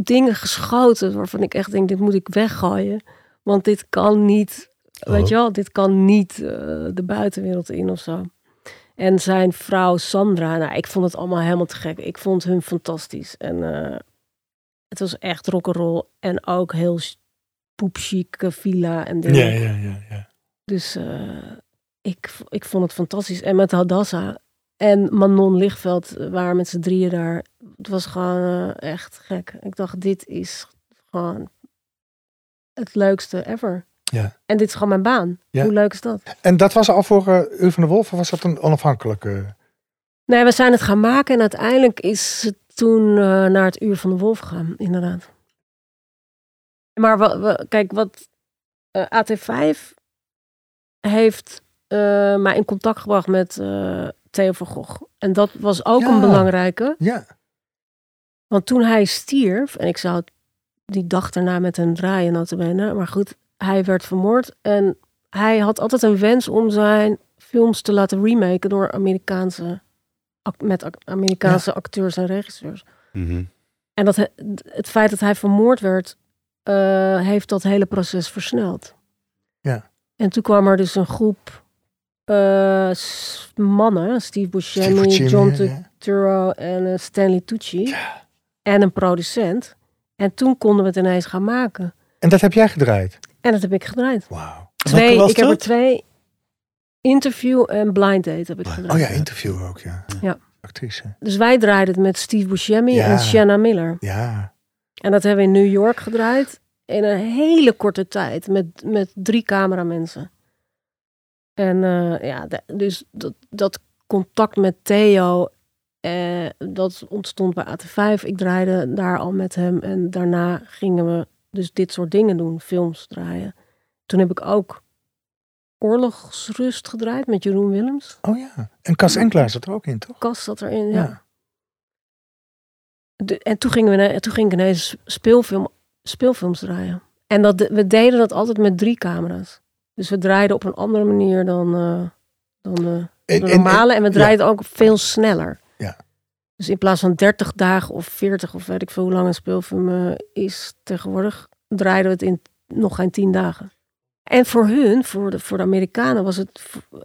dingen geschoten waarvan ik echt denk, dit moet ik weggooien. Want dit kan niet, weet Oh. je wel, dit kan niet eh, de buitenwereld in of zo. En zijn vrouw Sandra, nou, ik vond het allemaal helemaal te gek. Ik vond hun fantastisch. En eh, het was echt rock'n'roll en ook heel poepchique villa en dingen. Ja, ja, ja, ja. Dus eh, ik, ik vond het fantastisch. En met Hadassa en Manon Lichtveld waren met z'n drieën daar. Het was gewoon echt gek. Ik dacht, dit is gewoon het leukste ever. Ja. En dit is gewoon mijn baan. Ja. Hoe leuk is dat? En dat was al voor uh, van de Wolf of was dat een onafhankelijke? Nee, we zijn het gaan maken en uiteindelijk is het toen uh, naar het Uur van de Wolf gegaan, inderdaad. Maar we, we, kijk, wat uh, AT5 heeft uh, mij in contact gebracht met Theo van Gogh. En dat was ook Ja. een belangrijke. Ja. Want toen hij stierf, en ik zou die dag daarna met hem draaien notabene, maar goed, hij werd vermoord. En hij had altijd een wens om zijn films te laten remaken door Amerikaanse, met Amerikaanse acteurs en regisseurs. Mhm. En dat, he- het feit dat hij vermoord werd, eh, heeft dat hele proces versneld. Ja. En toen kwam er dus een groep eh, mannen, Steve Buscemi, Steve John ja, ja. Turturro en eh, Stanley Tucci. En een producent. En toen konden we het ineens gaan maken. En dat heb jij gedraaid? En dat heb ik gedraaid. Wauw. Twee, ik heb er twee interview en blind date heb ik gedraaid. Oh ja, interview ook, ja. Ja. Actrice. Dus wij draaiden het met Steve Buscemi Ja. en Shanna Miller. Ja. En dat hebben we in New York gedraaid. In een hele korte tijd. Met, met drie cameramensen. En eh, ja, dus dat, dat contact met Theo. eh, dat ontstond bij AT5. Ik draaide daar al met hem. En daarna gingen we dus dit soort dingen doen. Films draaien. Toen heb ik ook Oorlogsrust gedraaid met Jeroen Willems. Oh ja. En Cas Enklaar zat er ook in, toch? Kast zat erin, ja. Ja. De- en toen, gingen we, toen ging ik ineens speelfilm, speelfilms draaien. En dat, we deden dat altijd met drie camera's. Dus we draaiden op een andere manier dan, eh, dan de, En- de en- normale. En we ja. draaiden ook veel sneller. Dus in plaats van 30 dagen of 40 of weet ik veel hoe lang een speelfilm eh, is tegenwoordig, draaiden we het in nog geen 10 dagen. En voor hun, voor de, voor de Amerikanen, was het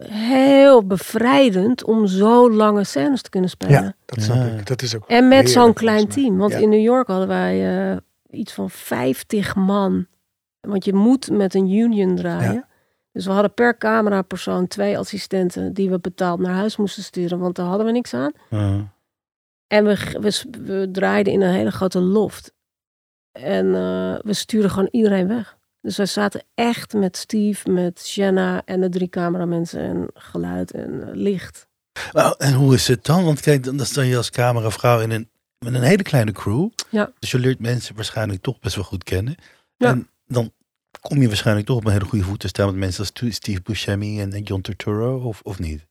heel bevrijdend om zo lange scènes te kunnen spelen. Ja, dat snap Ja. ik. Dat is ook En met zo'n klein team. Want Ja. in New York hadden wij eh, iets van 50 man Want je moet met een union draaien. Dus we hadden per camerapersoon twee assistenten die we betaald naar huis moesten sturen, want daar hadden we niks aan. En we, we, draaiden in een hele grote loft. En eh, we stuurden gewoon iedereen weg. Dus wij zaten echt met Steve, met Jenna en de drie cameramensen en geluid en eh, licht. nou, en hoe is het dan? Want kijk, dan dan sta je als cameravrouw in een, met een hele kleine crew. Ja. Dus je leert mensen waarschijnlijk toch best wel goed kennen. Ja. En dan kom je waarschijnlijk toch op een hele goede voet te staan met mensen als Steve Buscemi en en John Turturro, of, of niet?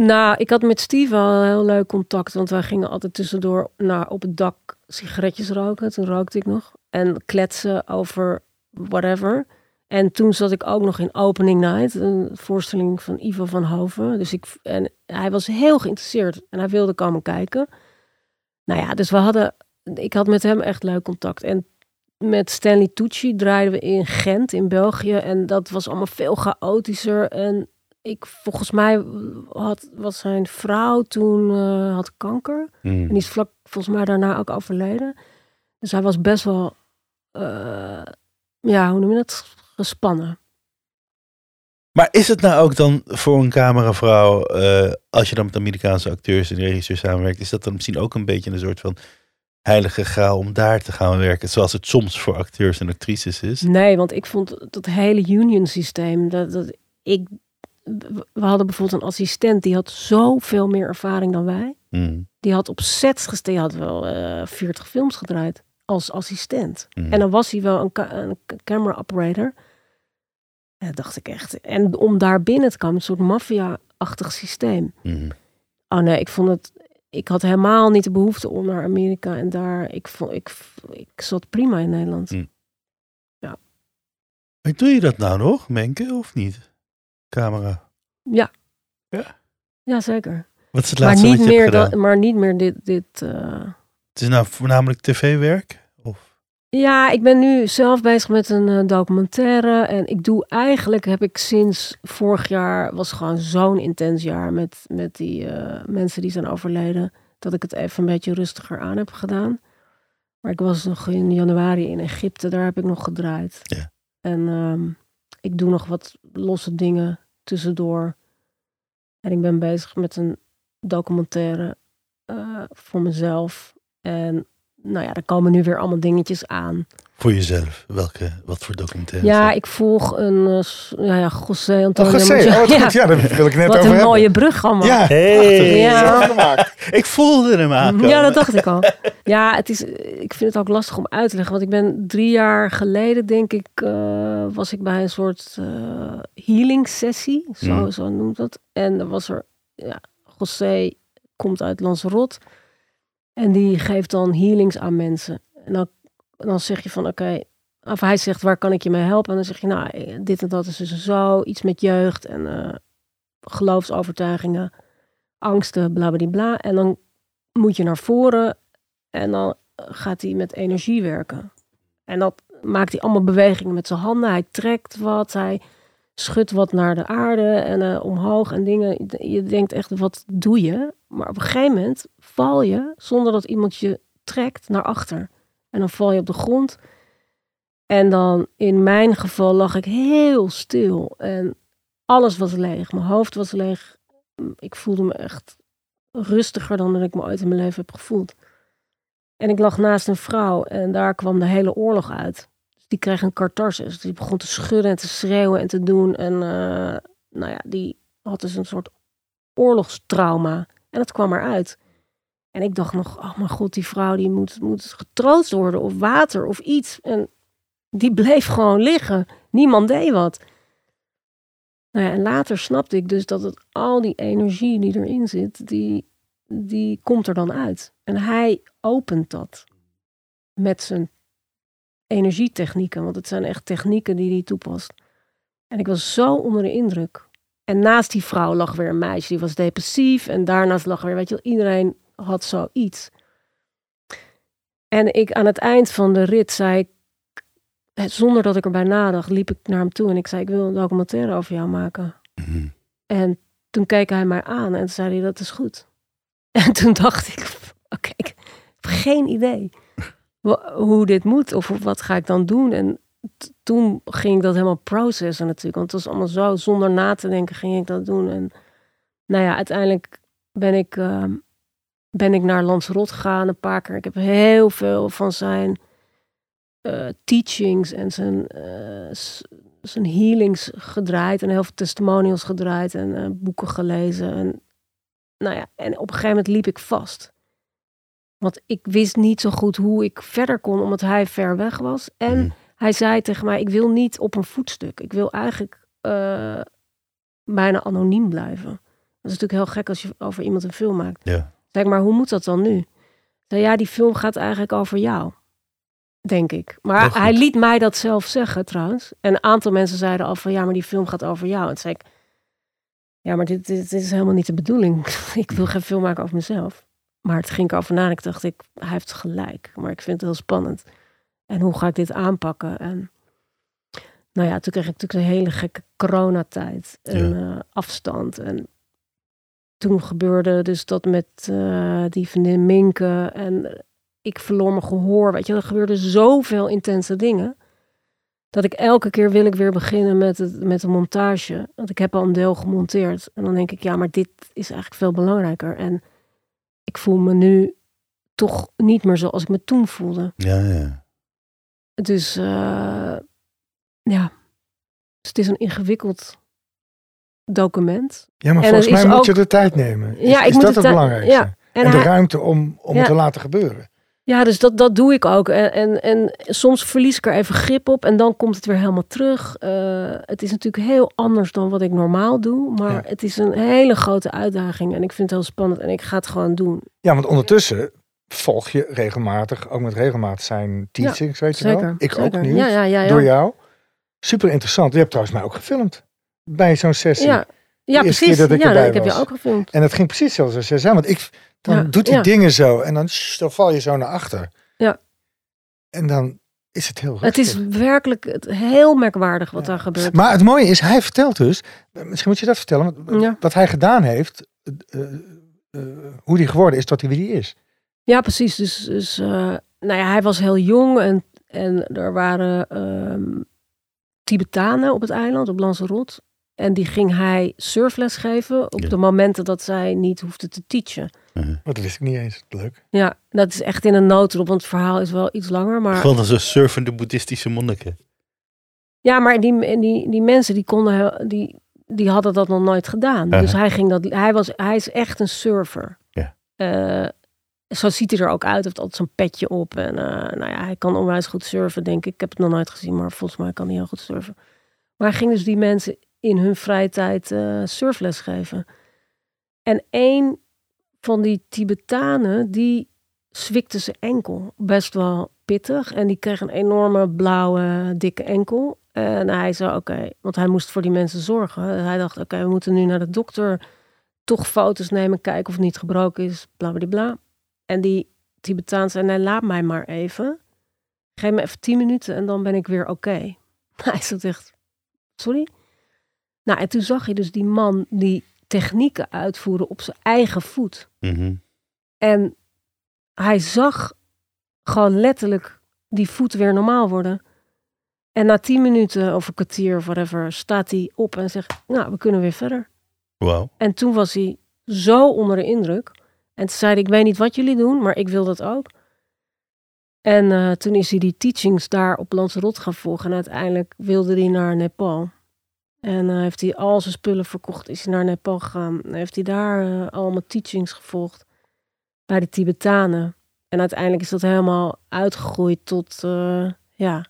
Nou, ik had met Steve al heel leuk contact, want wij gingen altijd tussendoor naar, op het dak sigaretjes roken. Toen rookte ik nog. En kletsen over whatever. En toen zat ik ook nog in Opening Night, een voorstelling van Ivo van Hoven. Dus ik, en hij was heel geïnteresseerd en hij wilde komen kijken. Nou ja, dus we hadden, ik had met hem echt leuk contact. En met Stanley Tucci draaiden we in Gent in België. En dat was allemaal veel chaotischer. En ik, volgens mij had, was zijn vrouw toen eh, had kanker. En die is vlak volgens mij daarna ook overleden. Dus hij was best wel, eh, ja, hoe noem je dat? Gespannen. Maar is het nou ook dan voor een cameravrouw, eh, als je dan met Amerikaanse acteurs en regisseurs samenwerkt, is dat dan misschien ook een beetje een soort van heilige graal om daar te gaan werken, zoals het soms voor acteurs en actrices is? Nee, want ik vond dat hele union systeem, dat, dat ik, we hadden bijvoorbeeld een assistent die had zoveel meer ervaring dan wij. Mm, Die had op sets gestaan, had wel eh 40 films gedraaid als assistent. mm. En dan was hij wel een, ca- een camera operator. En dat dacht ik echt. En om daar binnen te komen, een soort maffia-achtig systeem. Mm. Oh nee, ik vond het. Ik had helemaal niet de behoefte om naar Amerika en daar. Ik vond, ik, ik zat prima in Nederland. Maar doe je dat nou nog, Menke, of niet? Camera. Ja. Ja? Ja, zeker. Wat is het Maar niet, wat je hebt meer gedaan? dan, maar niet meer dit. dit eh. Het is nou voornamelijk tv-werk? Of? Ja, ik ben nu zelf bezig met een eh, documentaire. En ik doe eigenlijk, heb ik sinds vorig jaar, was gewoon zo'n intens jaar met, met die eh, mensen die zijn overleden. Dat ik het even een beetje rustiger aan heb gedaan. Maar ik was nog in januari in Egypte, daar heb ik nog gedraaid. Ja. En ehm, ik doe nog wat losse dingen tussendoor. En ik ben bezig met een documentaire eh, voor mezelf. En nou ja, er komen nu weer allemaal dingetjes aan. Voor jezelf? Welke, wat voor documentaire? Ja, ik volg een, eh, ja, ja, José Antonio. Oh, José, oh, wat Ja, goed. Ja, daar wil ik net wat over een hebben. mooie brug allemaal. Ja, Hey. Ja. zo gemaakt. Ik voelde hem aankomen. Ja, dat dacht ik al. Ja, het is, ik vind het ook lastig om uit te leggen. Want ik ben drie jaar geleden, denk ik, eh, was ik bij een soort eh, healing sessie. Zo, Mm. zo noemt dat. En dan was er, ja, José komt uit Lanzarote. En die geeft dan healings aan mensen. En dan, dan zeg je van, oké, of hij zegt, waar kan ik je mee helpen? En dan zeg je, nou, dit en dat is dus zo. Iets met jeugd en eh, geloofsovertuigingen, angsten, bla bla bla. En dan moet je naar voren en dan gaat hij met energie werken. En dat maakt hij allemaal bewegingen met zijn handen. Hij trekt wat, hij schudt wat naar de aarde en eh, omhoog en dingen. Je denkt echt, wat doe je? Maar op een gegeven moment val je zonder dat iemand je trekt naar achter. En dan val je op de grond. En dan in mijn geval lag ik heel stil en alles was leeg. Mijn hoofd was leeg. Ik voelde me echt rustiger dan dat ik me ooit in mijn leven heb gevoeld. En ik lag naast een vrouw en daar kwam de hele oorlog uit. Dus die kreeg een catharsis. Die begon te schudden en te schreeuwen en te doen. En eh, nou ja, die had dus een soort oorlogstrauma. En dat kwam eruit. En ik dacht nog, oh mijn god, die vrouw die moet, moet getroost worden of water of iets. En die bleef gewoon liggen. Niemand deed wat. Nou ja, en later snapte ik dus dat het al die energie die erin zit, die, die komt er dan uit. En hij opent dat met zijn energietechnieken, want het zijn echt technieken die hij toepast. En ik was zo onder de indruk. En naast die vrouw lag weer een meisje, die was depressief. En daarnaast lag weer, weet je wel, iedereen had zoiets. En ik aan het eind van de rit zei ik, zonder dat ik erbij nadacht, liep ik naar hem toe en ik zei, ik wil een documentaire over jou maken. Mhm. En toen keek hij mij aan en zei hij, dat is goed. En toen dacht ik, oké, ik heb geen idee. hoe dit moet of wat ga ik dan doen. En toen ging ik dat helemaal processen natuurlijk. Want het was allemaal zo, zonder na te denken ging ik dat doen. En nou ja, uiteindelijk ben ik, ehm, ben ik naar Lanzarote gegaan een paar keer. Ik heb heel veel van zijn eh, teachings en zijn, eh, zijn healings gedraaid. En heel veel testimonials gedraaid en eh, boeken gelezen. En, nou ja, en op een gegeven moment liep ik vast. Want ik wist niet zo goed hoe ik verder kon, omdat hij ver weg was. En Mhm. hij zei tegen mij: Ik wil niet op een voetstuk. Ik wil eigenlijk bijna anoniem blijven. Dat is natuurlijk heel gek als je over iemand een film maakt. Ja. Zeg maar, hoe moet dat dan nu? Zei, ja, die film gaat eigenlijk over jou. Denk ik. Maar hij liet mij dat zelf zeggen trouwens. En een aantal mensen zeiden al van ja, maar die film gaat over jou. En toen zei ik, ja, maar dit, dit, dit is helemaal niet de bedoeling. ik wil geen film maken over mezelf. Maar het ging ik over na en ik dacht, ik, hij heeft gelijk. Maar ik vind het heel spannend. En hoe ga ik dit aanpakken? En nou ja, toen kreeg ik natuurlijk een hele gekke coronatijd. En eh, afstand. En toen gebeurde dus dat met eh, die vriendin Minke. En ik verloor mijn gehoor. Weet je, er gebeurde zoveel intense dingen. Dat ik elke keer wil ik weer beginnen met, het, met de montage. Want ik heb al een deel gemonteerd. En dan denk ik, ja, maar dit is eigenlijk veel belangrijker. En ik voel me nu toch niet meer zoals ik me toen voelde. Ja, ja. Dus eh, ja, dus het is een ingewikkeld document. Ja, maar En volgens mij moet ook- je de tijd nemen. Is, Ja, ik is moet dat het belangrijkste? ja. En, En de hij- ruimte om, om Ja. het te laten gebeuren. Ja, dus dat, dat doe ik ook. En, en, en soms verlies ik er even grip op en dan komt het weer helemaal terug. Eh, het is natuurlijk heel anders dan wat ik normaal doe. Maar Ja. het is een hele grote uitdaging en ik vind het heel spannend en ik ga het gewoon doen. Ja, want ondertussen volg je regelmatig, ook met regelmaat zijn teachings, weet je Zeker. wel. Ik zeker. ook nu, ja. door jou. Super interessant. Je hebt trouwens mij ook gefilmd bij zo'n sessie. Ja, ja precies. dat ik ja, ik heb je ook gefilmd. En het ging precies zoals ze zei. Want ik, dan Ja, doet hij ja. dingen zo en dan, shh, dan val je zo naar achter. Ja. En dan is het heel Het is werkelijk het- heel merkwaardig wat daar gebeurt. Maar het mooie is, hij vertelt dus, misschien moet je dat vertellen, want wat hij gedaan heeft, eh, eh, hoe die geworden is tot hij wie die is. Ja, precies. Dus, dus eh, nou ja, hij was heel jong en, en er waren ehm, Tibetanen op het eiland, op Lanzarote. En die ging hij surfles geven op Ja. de momenten dat zij niet hoefde te teachen. Mhm. Want dat wist ik niet eens. Leuk. Ja, dat is echt in een notendop, want het verhaal is wel iets langer. Maar Gewoon als een surfende boeddhistische monniken. ja, maar die, die, die mensen die konden, die, die hadden dat nog nooit gedaan. Dus hij ging dat, hij was, hij is echt een surfer. Ja. Eh, zo ziet hij er ook uit. Hij heeft altijd zo'n petje op. En eh, nou ja, hij kan onwijs goed surfen, denk ik. Ik heb het nog nooit gezien, maar volgens mij kan hij heel goed surfen. Maar hij ging dus die mensen in hun vrije tijd eh, surfles geven. En één van die Tibetanen, die zwikte zijn enkel. Best wel pittig. En die kreeg een enorme blauwe, dikke enkel. En hij zei, oké, want hij moest voor die mensen zorgen. Hij dacht, oké, we moeten nu naar de dokter. Toch foto's nemen, kijken of het niet gebroken is. Bla, bla, bla. En die Tibetaan zei, nee, laat mij maar even. Geef me even tien minuten en dan ben ik weer oké. Hij zat echt, sorry? Nou, en toen zag je dus die man die technieken uitvoeren op zijn eigen voet. Mhm. En hij zag gewoon letterlijk die voet weer normaal worden. En na tien minuten of een kwartier of whatever staat hij op en zegt, nou, we kunnen weer verder. Wauw. En toen was hij zo onder de indruk. En toen zei hij, ik weet niet wat jullie doen, maar ik wil dat ook. En eh, toen is hij die teachings daar op Lanzarote gaan volgen. En uiteindelijk wilde hij naar Nepal. En eh, heeft hij al zijn spullen verkocht, is hij naar Nepal gegaan. Heeft hij daar eh, allemaal teachings gevolgd bij de Tibetanen. En uiteindelijk is dat helemaal uitgegroeid tot, eh, ja,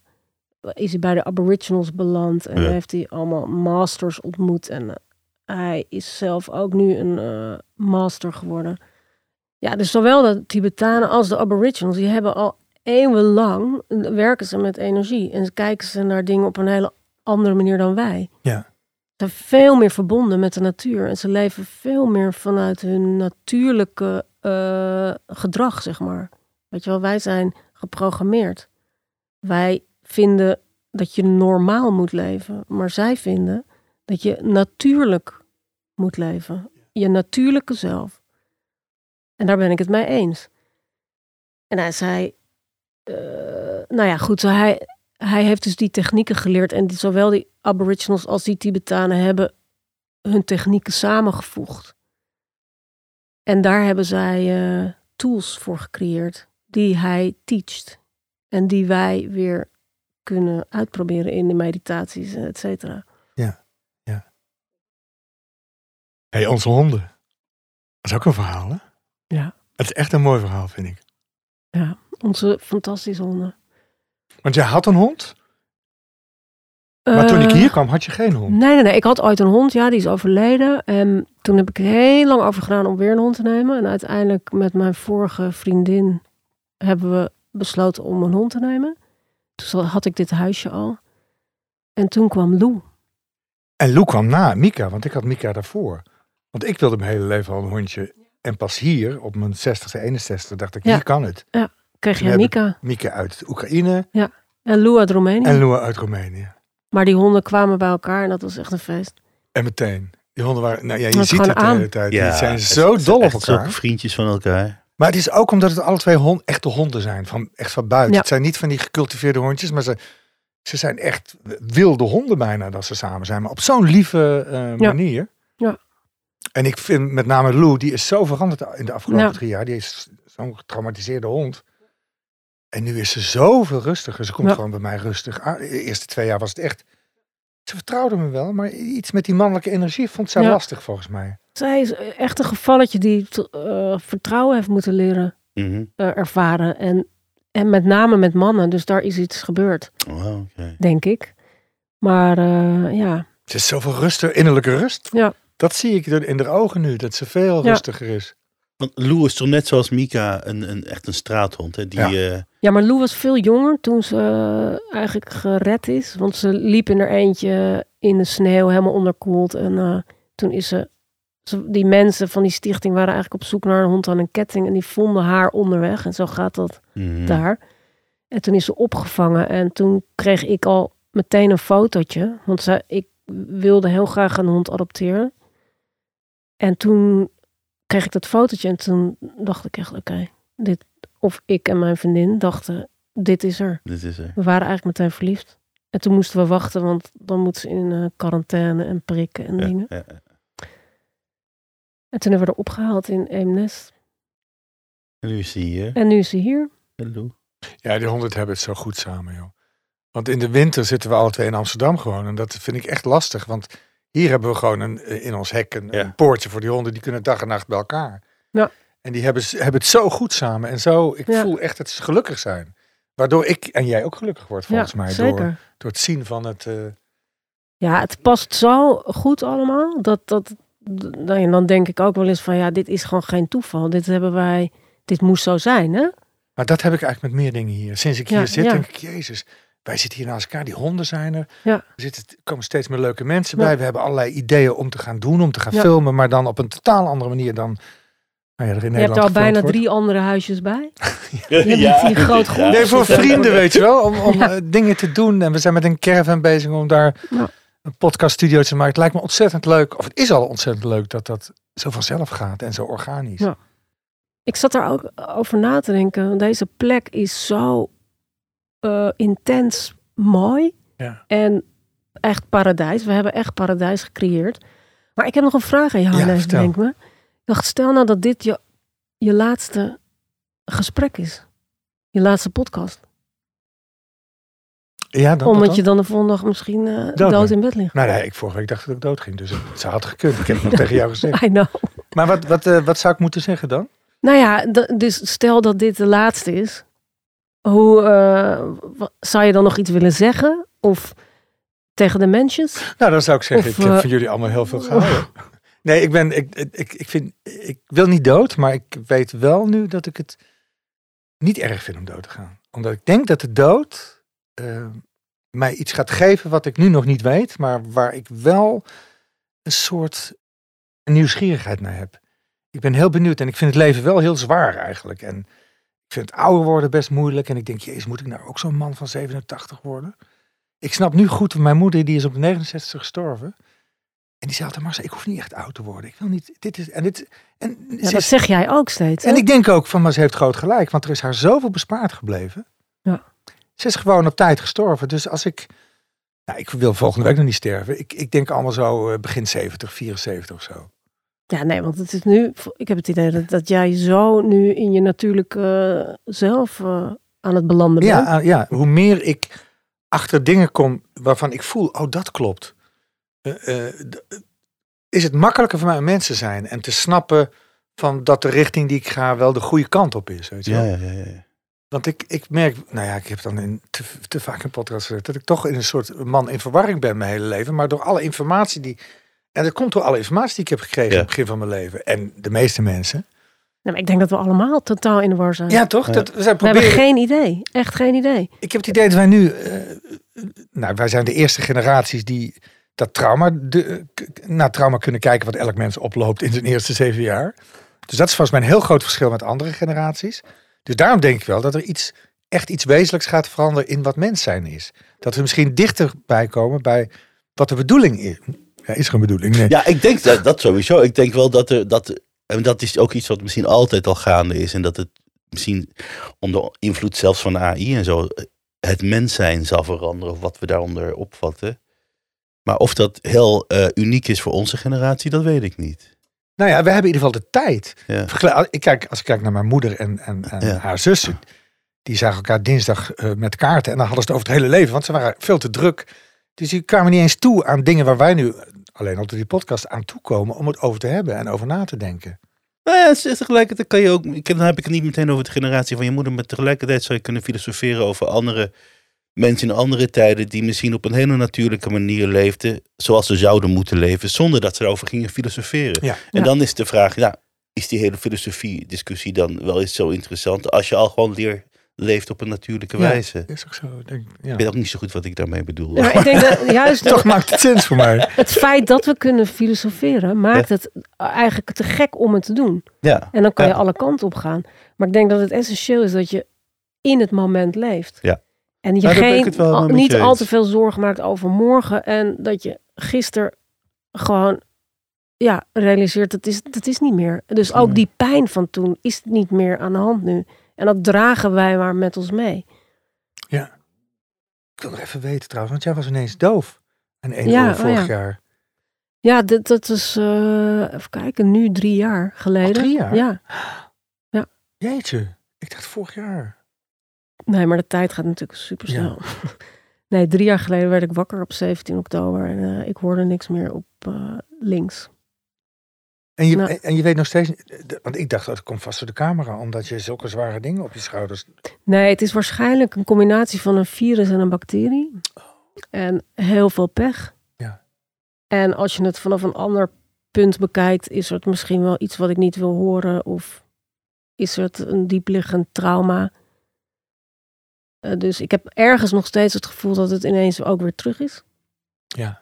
is hij bij de Aboriginals beland. En Ja. heeft hij allemaal masters ontmoet. En eh, hij is zelf ook nu een eh, master geworden. Ja, dus zowel de Tibetanen als de Aboriginals, die hebben al eeuwenlang, eh, werken ze met energie. En kijken ze naar dingen op een hele andere manier dan wij. Ja. Ze zijn veel meer verbonden met de natuur. En ze leven veel meer vanuit hun natuurlijke eh, gedrag, zeg maar. Weet je wel, wij zijn geprogrammeerd. Wij vinden dat je normaal moet leven. Maar zij vinden dat je natuurlijk moet leven. Je natuurlijke zelf. En daar ben ik het mee eens. En hij zei, eh, nou ja, goed. zo Hij, hij heeft dus die technieken geleerd. En die, zowel die Aboriginals als die Tibetanen hebben hun technieken samengevoegd. En daar hebben zij eh, tools voor gecreëerd die hij teacht. En die wij weer kunnen uitproberen in de meditaties, et cetera. hey, onze honden. Dat is ook een verhaal, hè? Ja. Het is echt een mooi verhaal, vind ik. Ja, onze fantastische honden. Want jij had een hond, maar toen ik Eh, hier kwam had je geen hond. Nee, nee, nee. Ik had ooit een hond, ja, die is overleden. En toen heb ik er heel lang over gedaan om weer een hond te nemen. En uiteindelijk met mijn vorige vriendin hebben we besloten om een hond te nemen. Toen had ik dit huisje al. En toen kwam Lou. En Lou kwam na Mika, want ik had Mika daarvoor. Want ik wilde mijn hele leven al een hondje. En pas hier, op mijn 60ste, 61ste, dacht ik, Ja. hier kan het. Kreeg je Mika Mika uit Oekraïne en Lou uit Roemenië. en Lou uit Roemenië. Maar die honden kwamen bij elkaar en dat was echt een feest. En meteen. Die honden waren, nou ja, je Dat ziet het de aan. hele tijd. Ja, die zijn het- zo het dol op elkaar. zulke vriendjes van elkaar. Maar het is ook omdat het alle twee hond, echte honden zijn. Van, echt van buiten. Ja. Het zijn niet van die gecultiveerde hondjes, maar ze, ze zijn echt wilde honden bijna dat ze samen zijn. Maar op zo'n lieve eh, Ja. manier. Ja. En ik vind met name Lou, die is zo veranderd in de afgelopen Ja. drie jaar. Die is zo'n getraumatiseerde hond. En nu is ze zoveel rustiger. Ze komt Ja. gewoon bij mij rustig aan. De eerste twee jaar was het echt... Ze vertrouwde me wel, maar iets met die mannelijke energie vond zij Ja. lastig volgens mij. Zij is echt een gevalletje die eh, vertrouwen heeft moeten leren Mhm. eh, ervaren. En, en met name met mannen. Dus daar is iets gebeurd, Oh, oké. denk ik. Maar eh, ja, Ze is zoveel rustiger, innerlijke rust. Ja. Dat zie ik er in haar ogen nu, dat ze veel Ja. rustiger is. Want Lou is toch net zoals Mika een, een, echt een straathond. Hè? Die, Ja. eh, Ja, maar Lou was veel jonger toen ze eh, eigenlijk gered is. Want ze liep in haar eentje in de sneeuw, helemaal onderkoeld. En eh, toen is ze, ze- Die mensen van die stichting waren eigenlijk op zoek naar een hond aan een ketting. En die vonden haar onderweg. En zo gaat dat mhm. daar. En toen is ze opgevangen. En toen kreeg ik al meteen een fotootje. Want ze, ik wilde heel graag een hond adopteren. En toen kreeg ik dat fotootje. En toen dacht ik echt, oké. dit of ik en mijn vriendin dachten, dit is er. Dit is er. We waren eigenlijk meteen verliefd. En toen moesten we wachten, want dan moet ze in eh, quarantaine en prikken en Ja, dingen. ja. En toen hebben we er opgehaald in Eemnes. En nu is hij hier. En nu is ze hier. Lou. Ja, die honden hebben het zo goed samen, joh. Want in de winter zitten we alle twee in Amsterdam gewoon. En dat vind ik echt lastig. Want hier hebben we gewoon een, eh, in ons hek een, Ja. een poortje voor die honden. Die kunnen dag en nacht bij elkaar. Ja. En die hebben, hebben het zo goed samen. En zo, ik Ja. voel echt dat ze gelukkig zijn. Waardoor ik en jij ook gelukkig wordt, volgens ja, mij. zeker. Door, door het zien van het... eh, Ja, het past zo goed allemaal. Dat, dat, d- nou dan denk ik ook wel eens van, ja, dit is gewoon geen toeval. Dit hebben wij, dit moest zo zijn, hè? Maar dat heb ik eigenlijk met meer dingen hier. Sinds ik hier zit, ja. denk ik, jezus, wij zitten hier naast elkaar. Die honden zijn er. Ja. Er zitten, er komen steeds meer leuke mensen Ja. bij. We hebben allerlei ideeën om te gaan doen, om te gaan Ja. filmen. Maar dan op een totaal andere manier dan nou ja, er in Je hebt er al bijna wordt. drie andere huisjes bij. Ja, hebt hier groot goed. Nee, voor vrienden, weet je wel. Om, om Ja. eh, dingen te doen. En we zijn met een caravan bezig om daar Ja. een podcaststudio te maken. Het lijkt me ontzettend leuk. Of het is al ontzettend leuk dat dat zo vanzelf gaat en zo organisch. Ja. Ik zat daar ook over na te denken. Deze plek is zo eh, intens mooi. Ja. En echt paradijs. We hebben echt paradijs gecreëerd. Maar ik heb nog een vraag aan ja, vertel. denk me. Ik dacht, stel nou dat dit je, je laatste gesprek is. Je laatste podcast. Ja, dan, Omdat dan? je dan de volgende dag misschien eh, Dood in bed ligt. Nou nee, ik vorige week dacht dat ik dood ging. Dus het had gekund. Ik heb het nog tegen jou gezegd. I know. Maar wat, wat, eh, wat zou ik moeten zeggen dan? Nou ja, dus stel dat dit de laatste is. Hoe eh, zou je dan nog iets willen zeggen? Of tegen de mensen? Nou, dan zou ik zeggen, Of, ik heb eh, van jullie allemaal heel veel gehouden. Nee, ik ben, ik, ik, ik vind, ik wil niet dood, maar ik weet wel nu dat ik het niet erg vind om dood te gaan. Omdat ik denk dat de dood eh, mij iets gaat geven wat ik nu nog niet weet, maar waar ik wel een soort nieuwsgierigheid naar heb. Ik ben heel benieuwd en ik vind het leven wel heel zwaar eigenlijk. En ik vind ouder worden best moeilijk. En ik denk, jezus, moet ik nou ook zo'n man van 87 worden? Ik snap nu goed, mijn moeder die is op de 69 gestorven. En die zei altijd, Marcel, ik hoef niet echt oud te worden. Ik wil niet, dit is, en dit, en, Ja, dat is- zeg jij ook steeds. hè? en ik denk ook van, maar ze heeft groot gelijk. Want er is haar zoveel bespaard gebleven. Ja. Ze is gewoon op tijd gestorven. Dus als ik... Nou, ik wil volgende week nog niet sterven. Ik, ik denk allemaal zo eh, begin 70, 74 of zo. Ja, nee, want het is nu. Ik heb het idee dat, dat jij zo nu in je natuurlijke eh, zelf eh, aan het belanden bent. Ja, ah, ja, hoe meer ik achter dingen kom waarvan ik voel, oh dat klopt. Eh, eh, is het makkelijker voor mij om mensen te zijn en te snappen van dat de richting die ik ga wel de goede kant op is. Weet je Ja, wel? ja, ja. ja. Want ik, ik merk, nou ja, ik heb dan in te, te vaak in podcast gezegd dat ik toch in een soort man in verwarring ben mijn hele leven. Maar door alle informatie die. En dat komt door alle informatie die ik heb gekregen Ja. in het begin van mijn leven. En de meeste mensen. Nee, maar ik denk dat we allemaal totaal in de war zijn. Ja, toch? Ja. Dat, we zijn we hebben proberen. geen idee. Echt geen idee. Ik heb het idee dat wij nu. eh, nou, wij zijn de eerste generaties die dat trauma. De, naar trauma kunnen kijken wat elk mens oploopt in zijn eerste zeven jaar. Dus dat is volgens mij een heel groot verschil met andere generaties. Dus daarom denk ik wel dat er iets, echt iets wezenlijks gaat veranderen in wat mens zijn is. Dat we misschien dichterbij komen bij wat de bedoeling is. Ja, is er een bedoeling? Nee. Ja, ik denk dat, dat sowieso. Ik denk wel dat er dat. En dat is ook iets wat misschien altijd al gaande is. En dat het misschien onder invloed zelfs van AI en zo. Het mens zijn zal veranderen. Of wat we daaronder opvatten. Maar of dat heel eh, uniek is voor onze generatie, dat weet ik niet. Nou ja, we hebben in ieder geval de tijd. Ja. Ik kijk, als ik kijk naar mijn moeder en, en, en Ja. haar zussen. Die zagen elkaar dinsdag eh, met kaarten. En dan hadden ze het over het hele leven. Want ze waren veel te druk. Dus die kwamen niet eens toe aan dingen waar wij nu alleen al door die podcast aan toekomen. Om het over te hebben en over na te denken. Nou ja, tegelijkertijd kan je ook. ik- Dan heb ik het niet meteen over de generatie van je moeder. Maar tegelijkertijd zou je kunnen filosoferen over andere mensen in andere tijden. die misschien op een hele natuurlijke manier leefden. zoals ze zouden moeten leven. zonder dat ze erover gingen filosoferen. Ja. En Ja. dan is de vraag: ja, is die hele filosofie-discussie dan wel eens zo interessant. als je al gewoon leer leeft op een natuurlijke Ja. wijze? Is ook zo. Denk, ik, ja. Ik weet ook niet zo goed wat ik daarmee bedoel. Ja, maar ik denk dat juist Toch maakt het sens voor mij. het feit dat we kunnen filosoferen maakt het eigenlijk te gek om het te doen. Ja, En dan kan je alle kanten op gaan. Maar ik denk dat het essentieel is dat je in het moment leeft. Ja. En je Nou, geen, al- niet je al te veel zorgen maakt over morgen. En dat je gisteren gewoon ja, realiseert, dat is, dat is niet meer. Dus ook die pijn van toen is niet meer aan de hand nu. En dat dragen wij maar met ons mee. Ik wil nog even weten trouwens. Want jij was ineens doof. En één Ja, oh vorig ja. jaar. Ja, dit, dat is, eh, even kijken, nu drie jaar geleden. Al drie jaar? Ja, Jeetje. Ik dacht vorig jaar. nee, maar de tijd gaat natuurlijk super snel. Nee, drie jaar geleden werd ik wakker op 17 oktober en eh, ik hoorde niks meer op eh, links. En je, Nou. en je weet nog steeds, de- want ik dacht dat komt vast door de camera, omdat je zulke zware dingen op je schouders. Nee, het is waarschijnlijk een combinatie van een virus en een bacterie. En heel veel pech. Ja. En als je het vanaf een ander punt bekijkt, is het misschien wel iets wat ik niet wil horen. Of is het een diepliggend trauma. Eh, dus ik heb ergens nog steeds het gevoel dat het ineens ook weer terug is. Ja.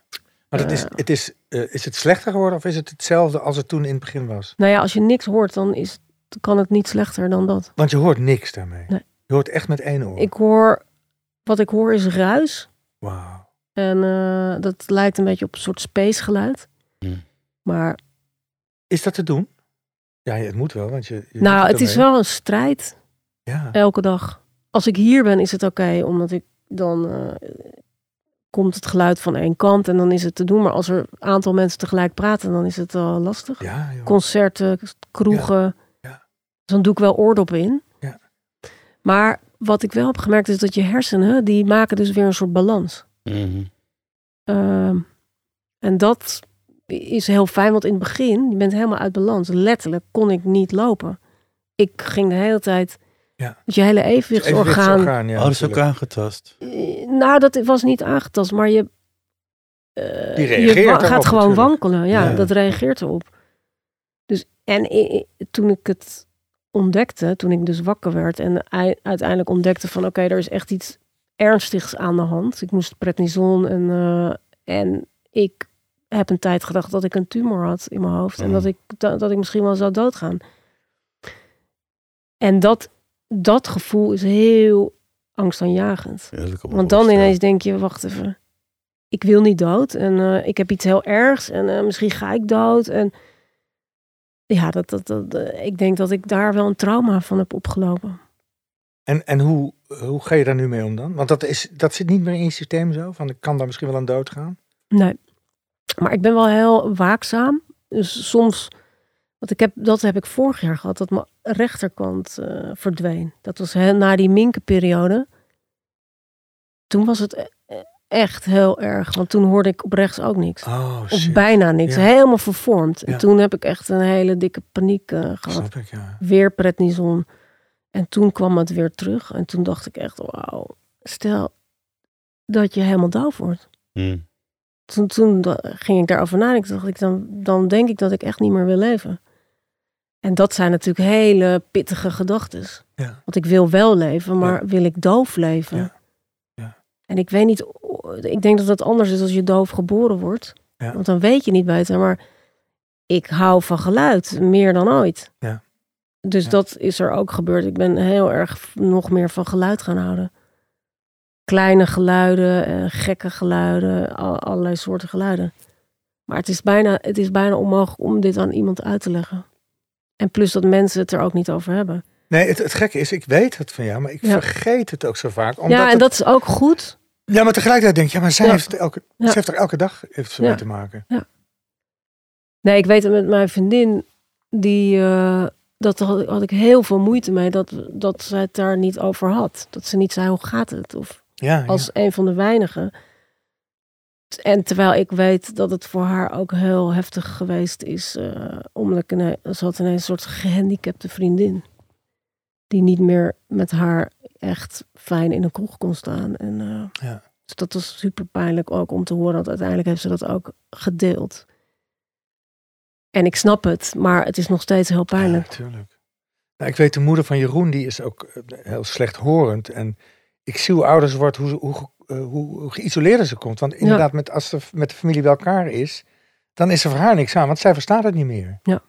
Maar het is, Eh. het is, eh, is het slechter geworden of is het hetzelfde als het toen in het begin was? Nou ja, als je niks hoort, dan is, kan het niet slechter dan dat. Want je hoort niks daarmee. Nee. Je hoort echt met één oor. Ik hoor, wat ik hoor is ruis. Wauw. En eh, dat lijkt een beetje op een soort space geluid. Hmm. Maar Is dat te doen? Ja, het moet wel, want je. nou, het is wel een strijd Ja. elke dag. Als ik hier ben, is het oké, omdat ik dan eh, komt het geluid van één kant en dan is het te doen. Maar als er een aantal mensen tegelijk praten, dan is het wel lastig. Ja. Concerten, kroegen. Ja. Ja. Dus dan doe ik wel oordoppen in. Ja. Maar wat ik wel heb gemerkt is dat je hersenen, die maken dus weer een soort balans. Mhm. Ehm, en dat is heel fijn, want in het begin, je bent helemaal uit balans. Letterlijk kon ik niet lopen. Ik ging de hele tijd, Ja. je hele evenwichtsorgaan. Evenwichtsorgaan, ja, oh, dat is ook aangetast. Nou, dat was niet aangetast, maar je, eh, Die je reageert wa- daarop gaat gewoon natuurlijk. wankelen. Ja, Ja. dat reageert erop. Dus, en toen ik het ontdekte, toen ik dus wakker werd en ei- uiteindelijk ontdekte van oké, er is echt iets ernstigs aan de hand. Ik moest prednison en, eh, en ik heb een tijd gedacht dat ik een tumor had in mijn hoofd en Mm. dat ik, dat, dat ik misschien wel zou doodgaan. En dat, dat gevoel is heel angstaanjagend. Ja, Want dan ineens denk je, wacht even. Ik wil niet dood en eh, ik heb iets heel ergs en eh, misschien ga ik dood. En ja, dat, dat, dat, eh, ik denk dat ik daar wel een trauma van heb opgelopen. En, en hoe, hoe ga je daar nu mee om dan? Want dat, is, dat zit niet meer in je systeem zo? Van ik kan daar misschien wel aan dood gaan? Nee. Maar ik ben wel heel waakzaam. Dus soms, want ik heb, dat heb ik vorig jaar gehad, dat mijn rechterkant eh, verdween. Dat was he- na die minkenperiode. Toen was het e- echt heel erg, want toen hoorde ik op rechts ook niks. Oh, Of shit. bijna niks, Ja. helemaal vervormd. En Ja. toen heb ik echt een hele dikke paniek eh, gehad. Snap ik, ja. Weer prednison. En toen kwam het weer terug. En toen dacht ik echt, wauw, stel dat je helemaal doof wordt. Hm. Toen, toen ging ik daarover nadenken. Dacht ik, dan, dan denk ik dat ik echt niet meer wil leven. En dat zijn natuurlijk hele pittige gedachten. Ja. Want ik wil wel leven, maar wil ik doof leven? Ja. Ja. En ik weet niet, ik denk dat dat anders is als je doof geboren wordt. Want dan weet je niet beter. Maar ik hou van geluid, meer dan ooit. Ja. Dus dat is er ook gebeurd. Ik ben heel erg nog meer van geluid gaan houden. Kleine geluiden, eh, gekke geluiden, al- allerlei soorten geluiden. Maar het is, bijna, het is bijna onmogelijk om dit aan iemand uit te leggen. En plus dat mensen het er ook niet over hebben. Nee, het, het gekke is, ik weet het van jou, maar ik Ja. vergeet het ook zo vaak. Omdat ja, en het- dat is ook goed. ja, maar tegelijkertijd denk je, ja, maar zij Ja. heeft, elke, heeft er elke dag heeft ze mee te maken. Nee, ik weet het met mijn vriendin, die, eh, dat had, had ik heel veel moeite mee dat, dat zij het daar niet over had. Dat ze niet zei, hoe gaat het? Of als een van de weinigen. En terwijl ik weet dat het voor haar ook heel heftig geweest is, eh omdat ze had een soort gehandicapte vriendin. Die niet meer met haar echt fijn in een kroeg kon staan. En, eh, Ja. Dus dat was super pijnlijk ook om te horen. Want uiteindelijk heeft ze dat ook gedeeld. En ik snap het, maar het is nog steeds heel pijnlijk. natuurlijk. Nou, ik weet, de moeder van Jeroen, die is ook eh, heel slechthorend. En ik zie hoe ouder ze wordt, hoe, ze- hoe, hoe, hoe geïsoleerder ze komt. Want inderdaad, met, als ze met de familie bij elkaar is, dan is er voor haar niks aan, want zij verstaat het niet meer. Ja.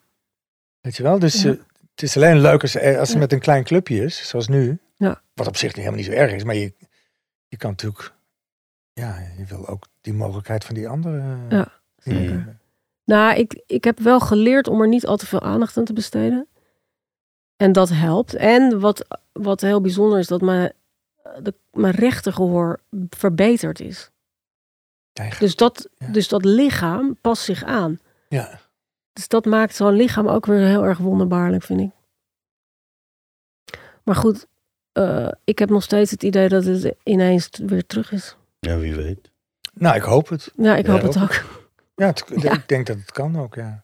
Weet je wel? Dus Ja. eh, het is alleen leuk als, eh, als ze Ja. met een klein clubje is, zoals nu. Ja. Wat op zich helemaal niet zo erg is, maar je, je kan natuurlijk, ja, je wil ook die mogelijkheid van die andere. eh, Ja. Nou, ik, ik heb wel geleerd om er niet al te veel aandacht aan te besteden. En dat helpt. En wat, wat heel bijzonder is, dat mijn, de, mijn rechtergehoor verbeterd is. Dus dat, Ja. dus dat lichaam past zich aan. Ja. Dus dat maakt zo'n lichaam ook weer heel erg wonderbaarlijk, vind ik. Maar goed, eh, ik heb nog steeds het idee dat het ineens weer terug is. Ja, wie weet. Nou, ik hoop het. Ja, ik Ja, hoop het ook. ook. Ja, het- Ja. ik denk dat het kan ook, ja.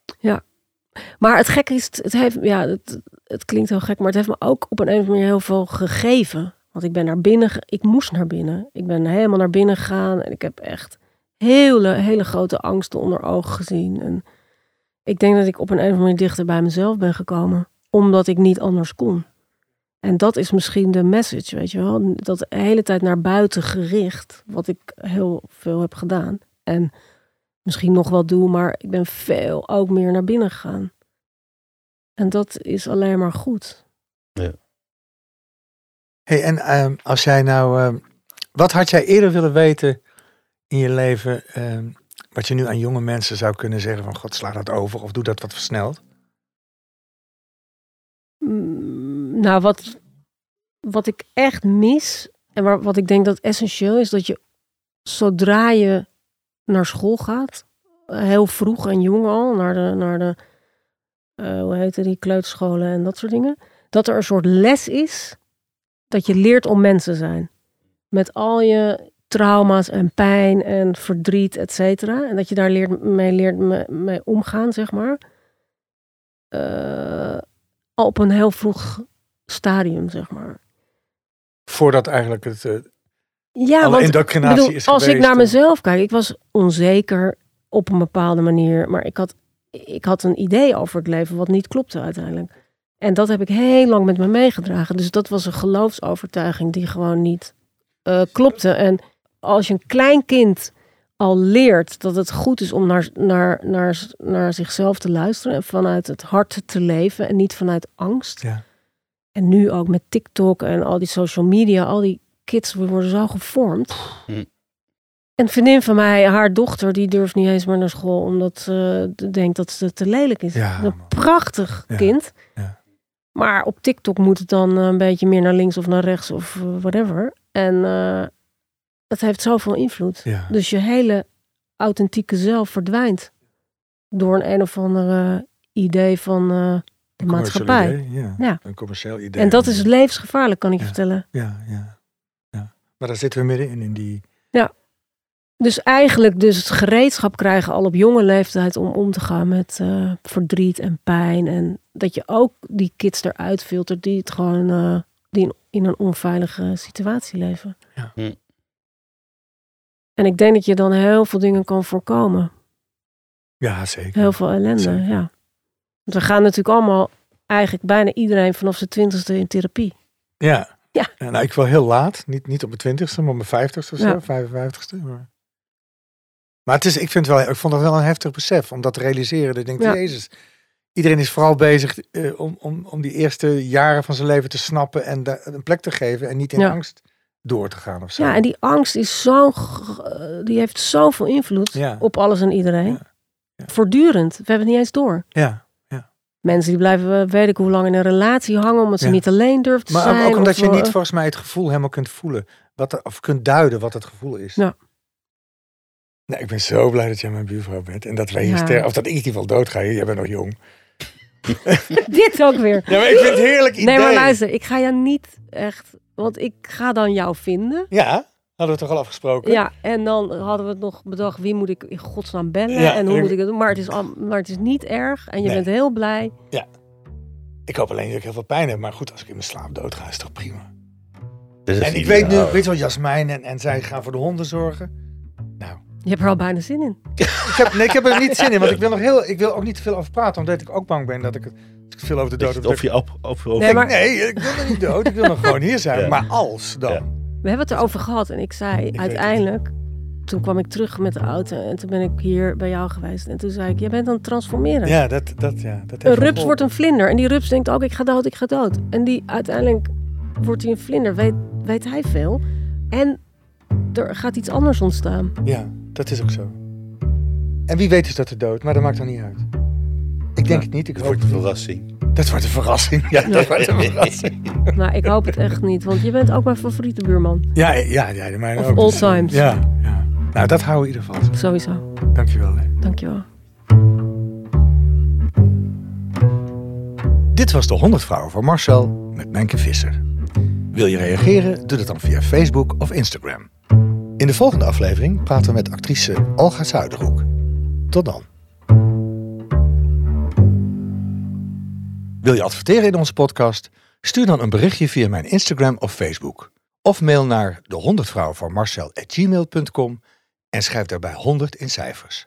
Maar het gekke is, het, het heeft, ja, het, het klinkt heel gek, maar het heeft me ook op een of andere manier heel veel gegeven. Want ik ben naar binnen, ik moest naar binnen. Ik ben helemaal naar binnen gegaan en ik heb echt hele, hele grote angsten onder ogen gezien. En ik denk dat ik op een of andere manier dichter bij mezelf ben gekomen, omdat ik niet anders kon. En dat is misschien de message, weet je wel. Dat de hele tijd naar buiten gericht, wat ik heel veel heb gedaan. En misschien nog wel doe, maar ik ben veel ook meer naar binnen gegaan. En dat is alleen maar goed. Hey, en ehm, als jij nou, ehm, wat had jij eerder willen weten in je leven, ehm, wat je nu aan jonge mensen zou kunnen zeggen van, god, sla dat over of doe dat wat versneld? Mm, Nou, wat, wat ik echt mis en waar, wat ik denk dat essentieel is, dat je zodra je naar school gaat, heel vroeg en jong al, naar de, naar de eh, hoe heet die kleuterscholen en dat soort dingen, dat er een soort les is dat je leert om mens te zijn. Met al je trauma's en pijn en verdriet, et cetera. En dat je daar leert, mee leert mee, mee omgaan, zeg maar. Eh, al op een heel vroeg stadium, zeg maar. Voordat eigenlijk het, eh, Ja, want indoctrinatie bedoel, is als geweest. ik naar en- mezelf kijk, ik was onzeker op een bepaalde manier, maar ik had, ik had een idee over het leven wat niet klopte uiteindelijk. En dat heb ik heel lang met me meegedragen. Dus dat was een geloofsovertuiging die gewoon niet eh, klopte. En als je een klein kind al leert dat het goed is om naar, naar, naar, naar zichzelf te luisteren en vanuit het hart te leven en niet vanuit angst. Ja. En nu ook met TikTok en al die social media, al die kids worden zo gevormd. Hm. Een vriendin van mij, haar dochter, die durft niet eens meer naar school omdat ze denkt dat ze te lelijk is. Ja, een man. prachtig Ja. kind. Ja. Maar op TikTok moet het dan eh, een beetje meer naar links of naar rechts of eh, whatever. En eh dat heeft zoveel invloed. Ja. Dus je hele authentieke zelf verdwijnt. Door een een of andere idee van de maatschappij. idee, ja. Ja. Een commercieel idee. En dat is levensgevaarlijk, kan ik je Ja. vertellen. Ja, ja, ja. Maar daar zitten we middenin, in die... Dus eigenlijk dus het gereedschap krijgen al op jonge leeftijd om om te gaan met eh, verdriet en pijn. En dat je ook die kids eruit filtert die het gewoon eh, die in, in een onveilige situatie leven. Ja. Hm. En ik denk dat je dan heel veel dingen kan voorkomen. Ja, zeker. Heel veel ellende, Zeker. ja. Want we gaan natuurlijk allemaal, eigenlijk bijna iedereen vanaf zijn twintigste in therapie. Ja. Ja. nou, ik wel heel laat. Niet, niet op mijn twintigste, maar op mijn vijftigste of zo. Ja. 55ste. Maar, maar het is, ik, vind wel, ik vond het wel een heftig besef om dat te realiseren. Dat ik denk, Ja. jezus. Iedereen is vooral bezig eh, om, om, om die eerste jaren van zijn leven te snappen en daar een plek te geven. En niet in Ja. angst door te gaan of zo. Ja, en die angst is zo, eh, die heeft zoveel invloed Ja. op alles en iedereen. Voortdurend. We hebben het niet eens door. ja. Mensen die blijven, weet ik hoe lang, in een relatie hangen omdat ze niet alleen durven te Maar zijn. ook omdat je niet eh, volgens mij het gevoel helemaal kunt voelen. Wat er, of kunt duiden wat het gevoel is. Ja. Nou, ik ben zo blij dat jij mijn buurvrouw bent. En dat wij hier Ja. sterven. Of dat ik in ieder geval doodga. Jij bent nog jong. Dit ook weer. Ja, maar ik vind het heerlijk idee. Nee, maar luister, ik ga jou niet echt, want ik ga dan jou vinden. Ja, hadden we toch al afgesproken? Ja, en dan hadden we het nog bedacht, wie moet ik in godsnaam bellen Ja, en hoe moet ik het doen. Maar het is, al- maar het is niet erg en je Nee. bent heel blij. Ik hoop alleen dat ik heel veel pijn heb. Maar goed, als ik in mijn slaap doodga, is toch prima. Is En ik weet nu, ik weet wel, Jasmijn en, en zij gaan voor de honden zorgen. Nou, Je hebt er al bijna zin in. ik heb, nee, ik heb er niet zin in. Want ik wil, nog heel, ik wil ook niet te veel over praten. Omdat ik ook bang ben dat ik het veel over de dood heb. Of je op, op, op, Nee, ik- maar- nee, ik wil nog niet dood. Ik wil nog gewoon hier zijn. Ja. Maar als dan. Ja. We hebben het erover gehad en ik zei uiteindelijk, toen kwam ik terug met de auto en toen ben ik hier bij jou geweest. En toen zei ik, jij bent aan het transformeren. Ja, dat, dat, ja, dat heeft Een rups wordt een vlinder en die rups denkt ook, ik ga dood, ik ga dood. En die uiteindelijk wordt hij een vlinder, weet, weet hij veel. En er gaat iets anders ontstaan. Ja, dat is ook zo. En wie weet is dat de dood, maar dat maakt dan niet uit. Ik denk Ja, het niet. Ik Het hoop wordt het een niet. verrassing. Dat wordt een verrassing. Ja, dat wordt een verrassing. Maar ik hoop het echt niet, want je bent ook mijn favoriete buurman. Ja, ja, ja, de mijne Of ook. all times. Ja, ja. Nou, dat houden we in ieder geval. Sowieso. Dankjewel. Hè. Dankjewel. Dit was de 100 Vrouwen van Marcel met Menke Visser. Wil je reageren? Doe dat dan via Facebook of Instagram. In de volgende aflevering praten we met actrice Olga Zuiderhoek. Tot dan. Wil je adverteren in onze podcast? Stuur dan een berichtje via mijn Instagram of Facebook. Of mail naar de 100 vrouwen en schrijf daarbij 100 in cijfers.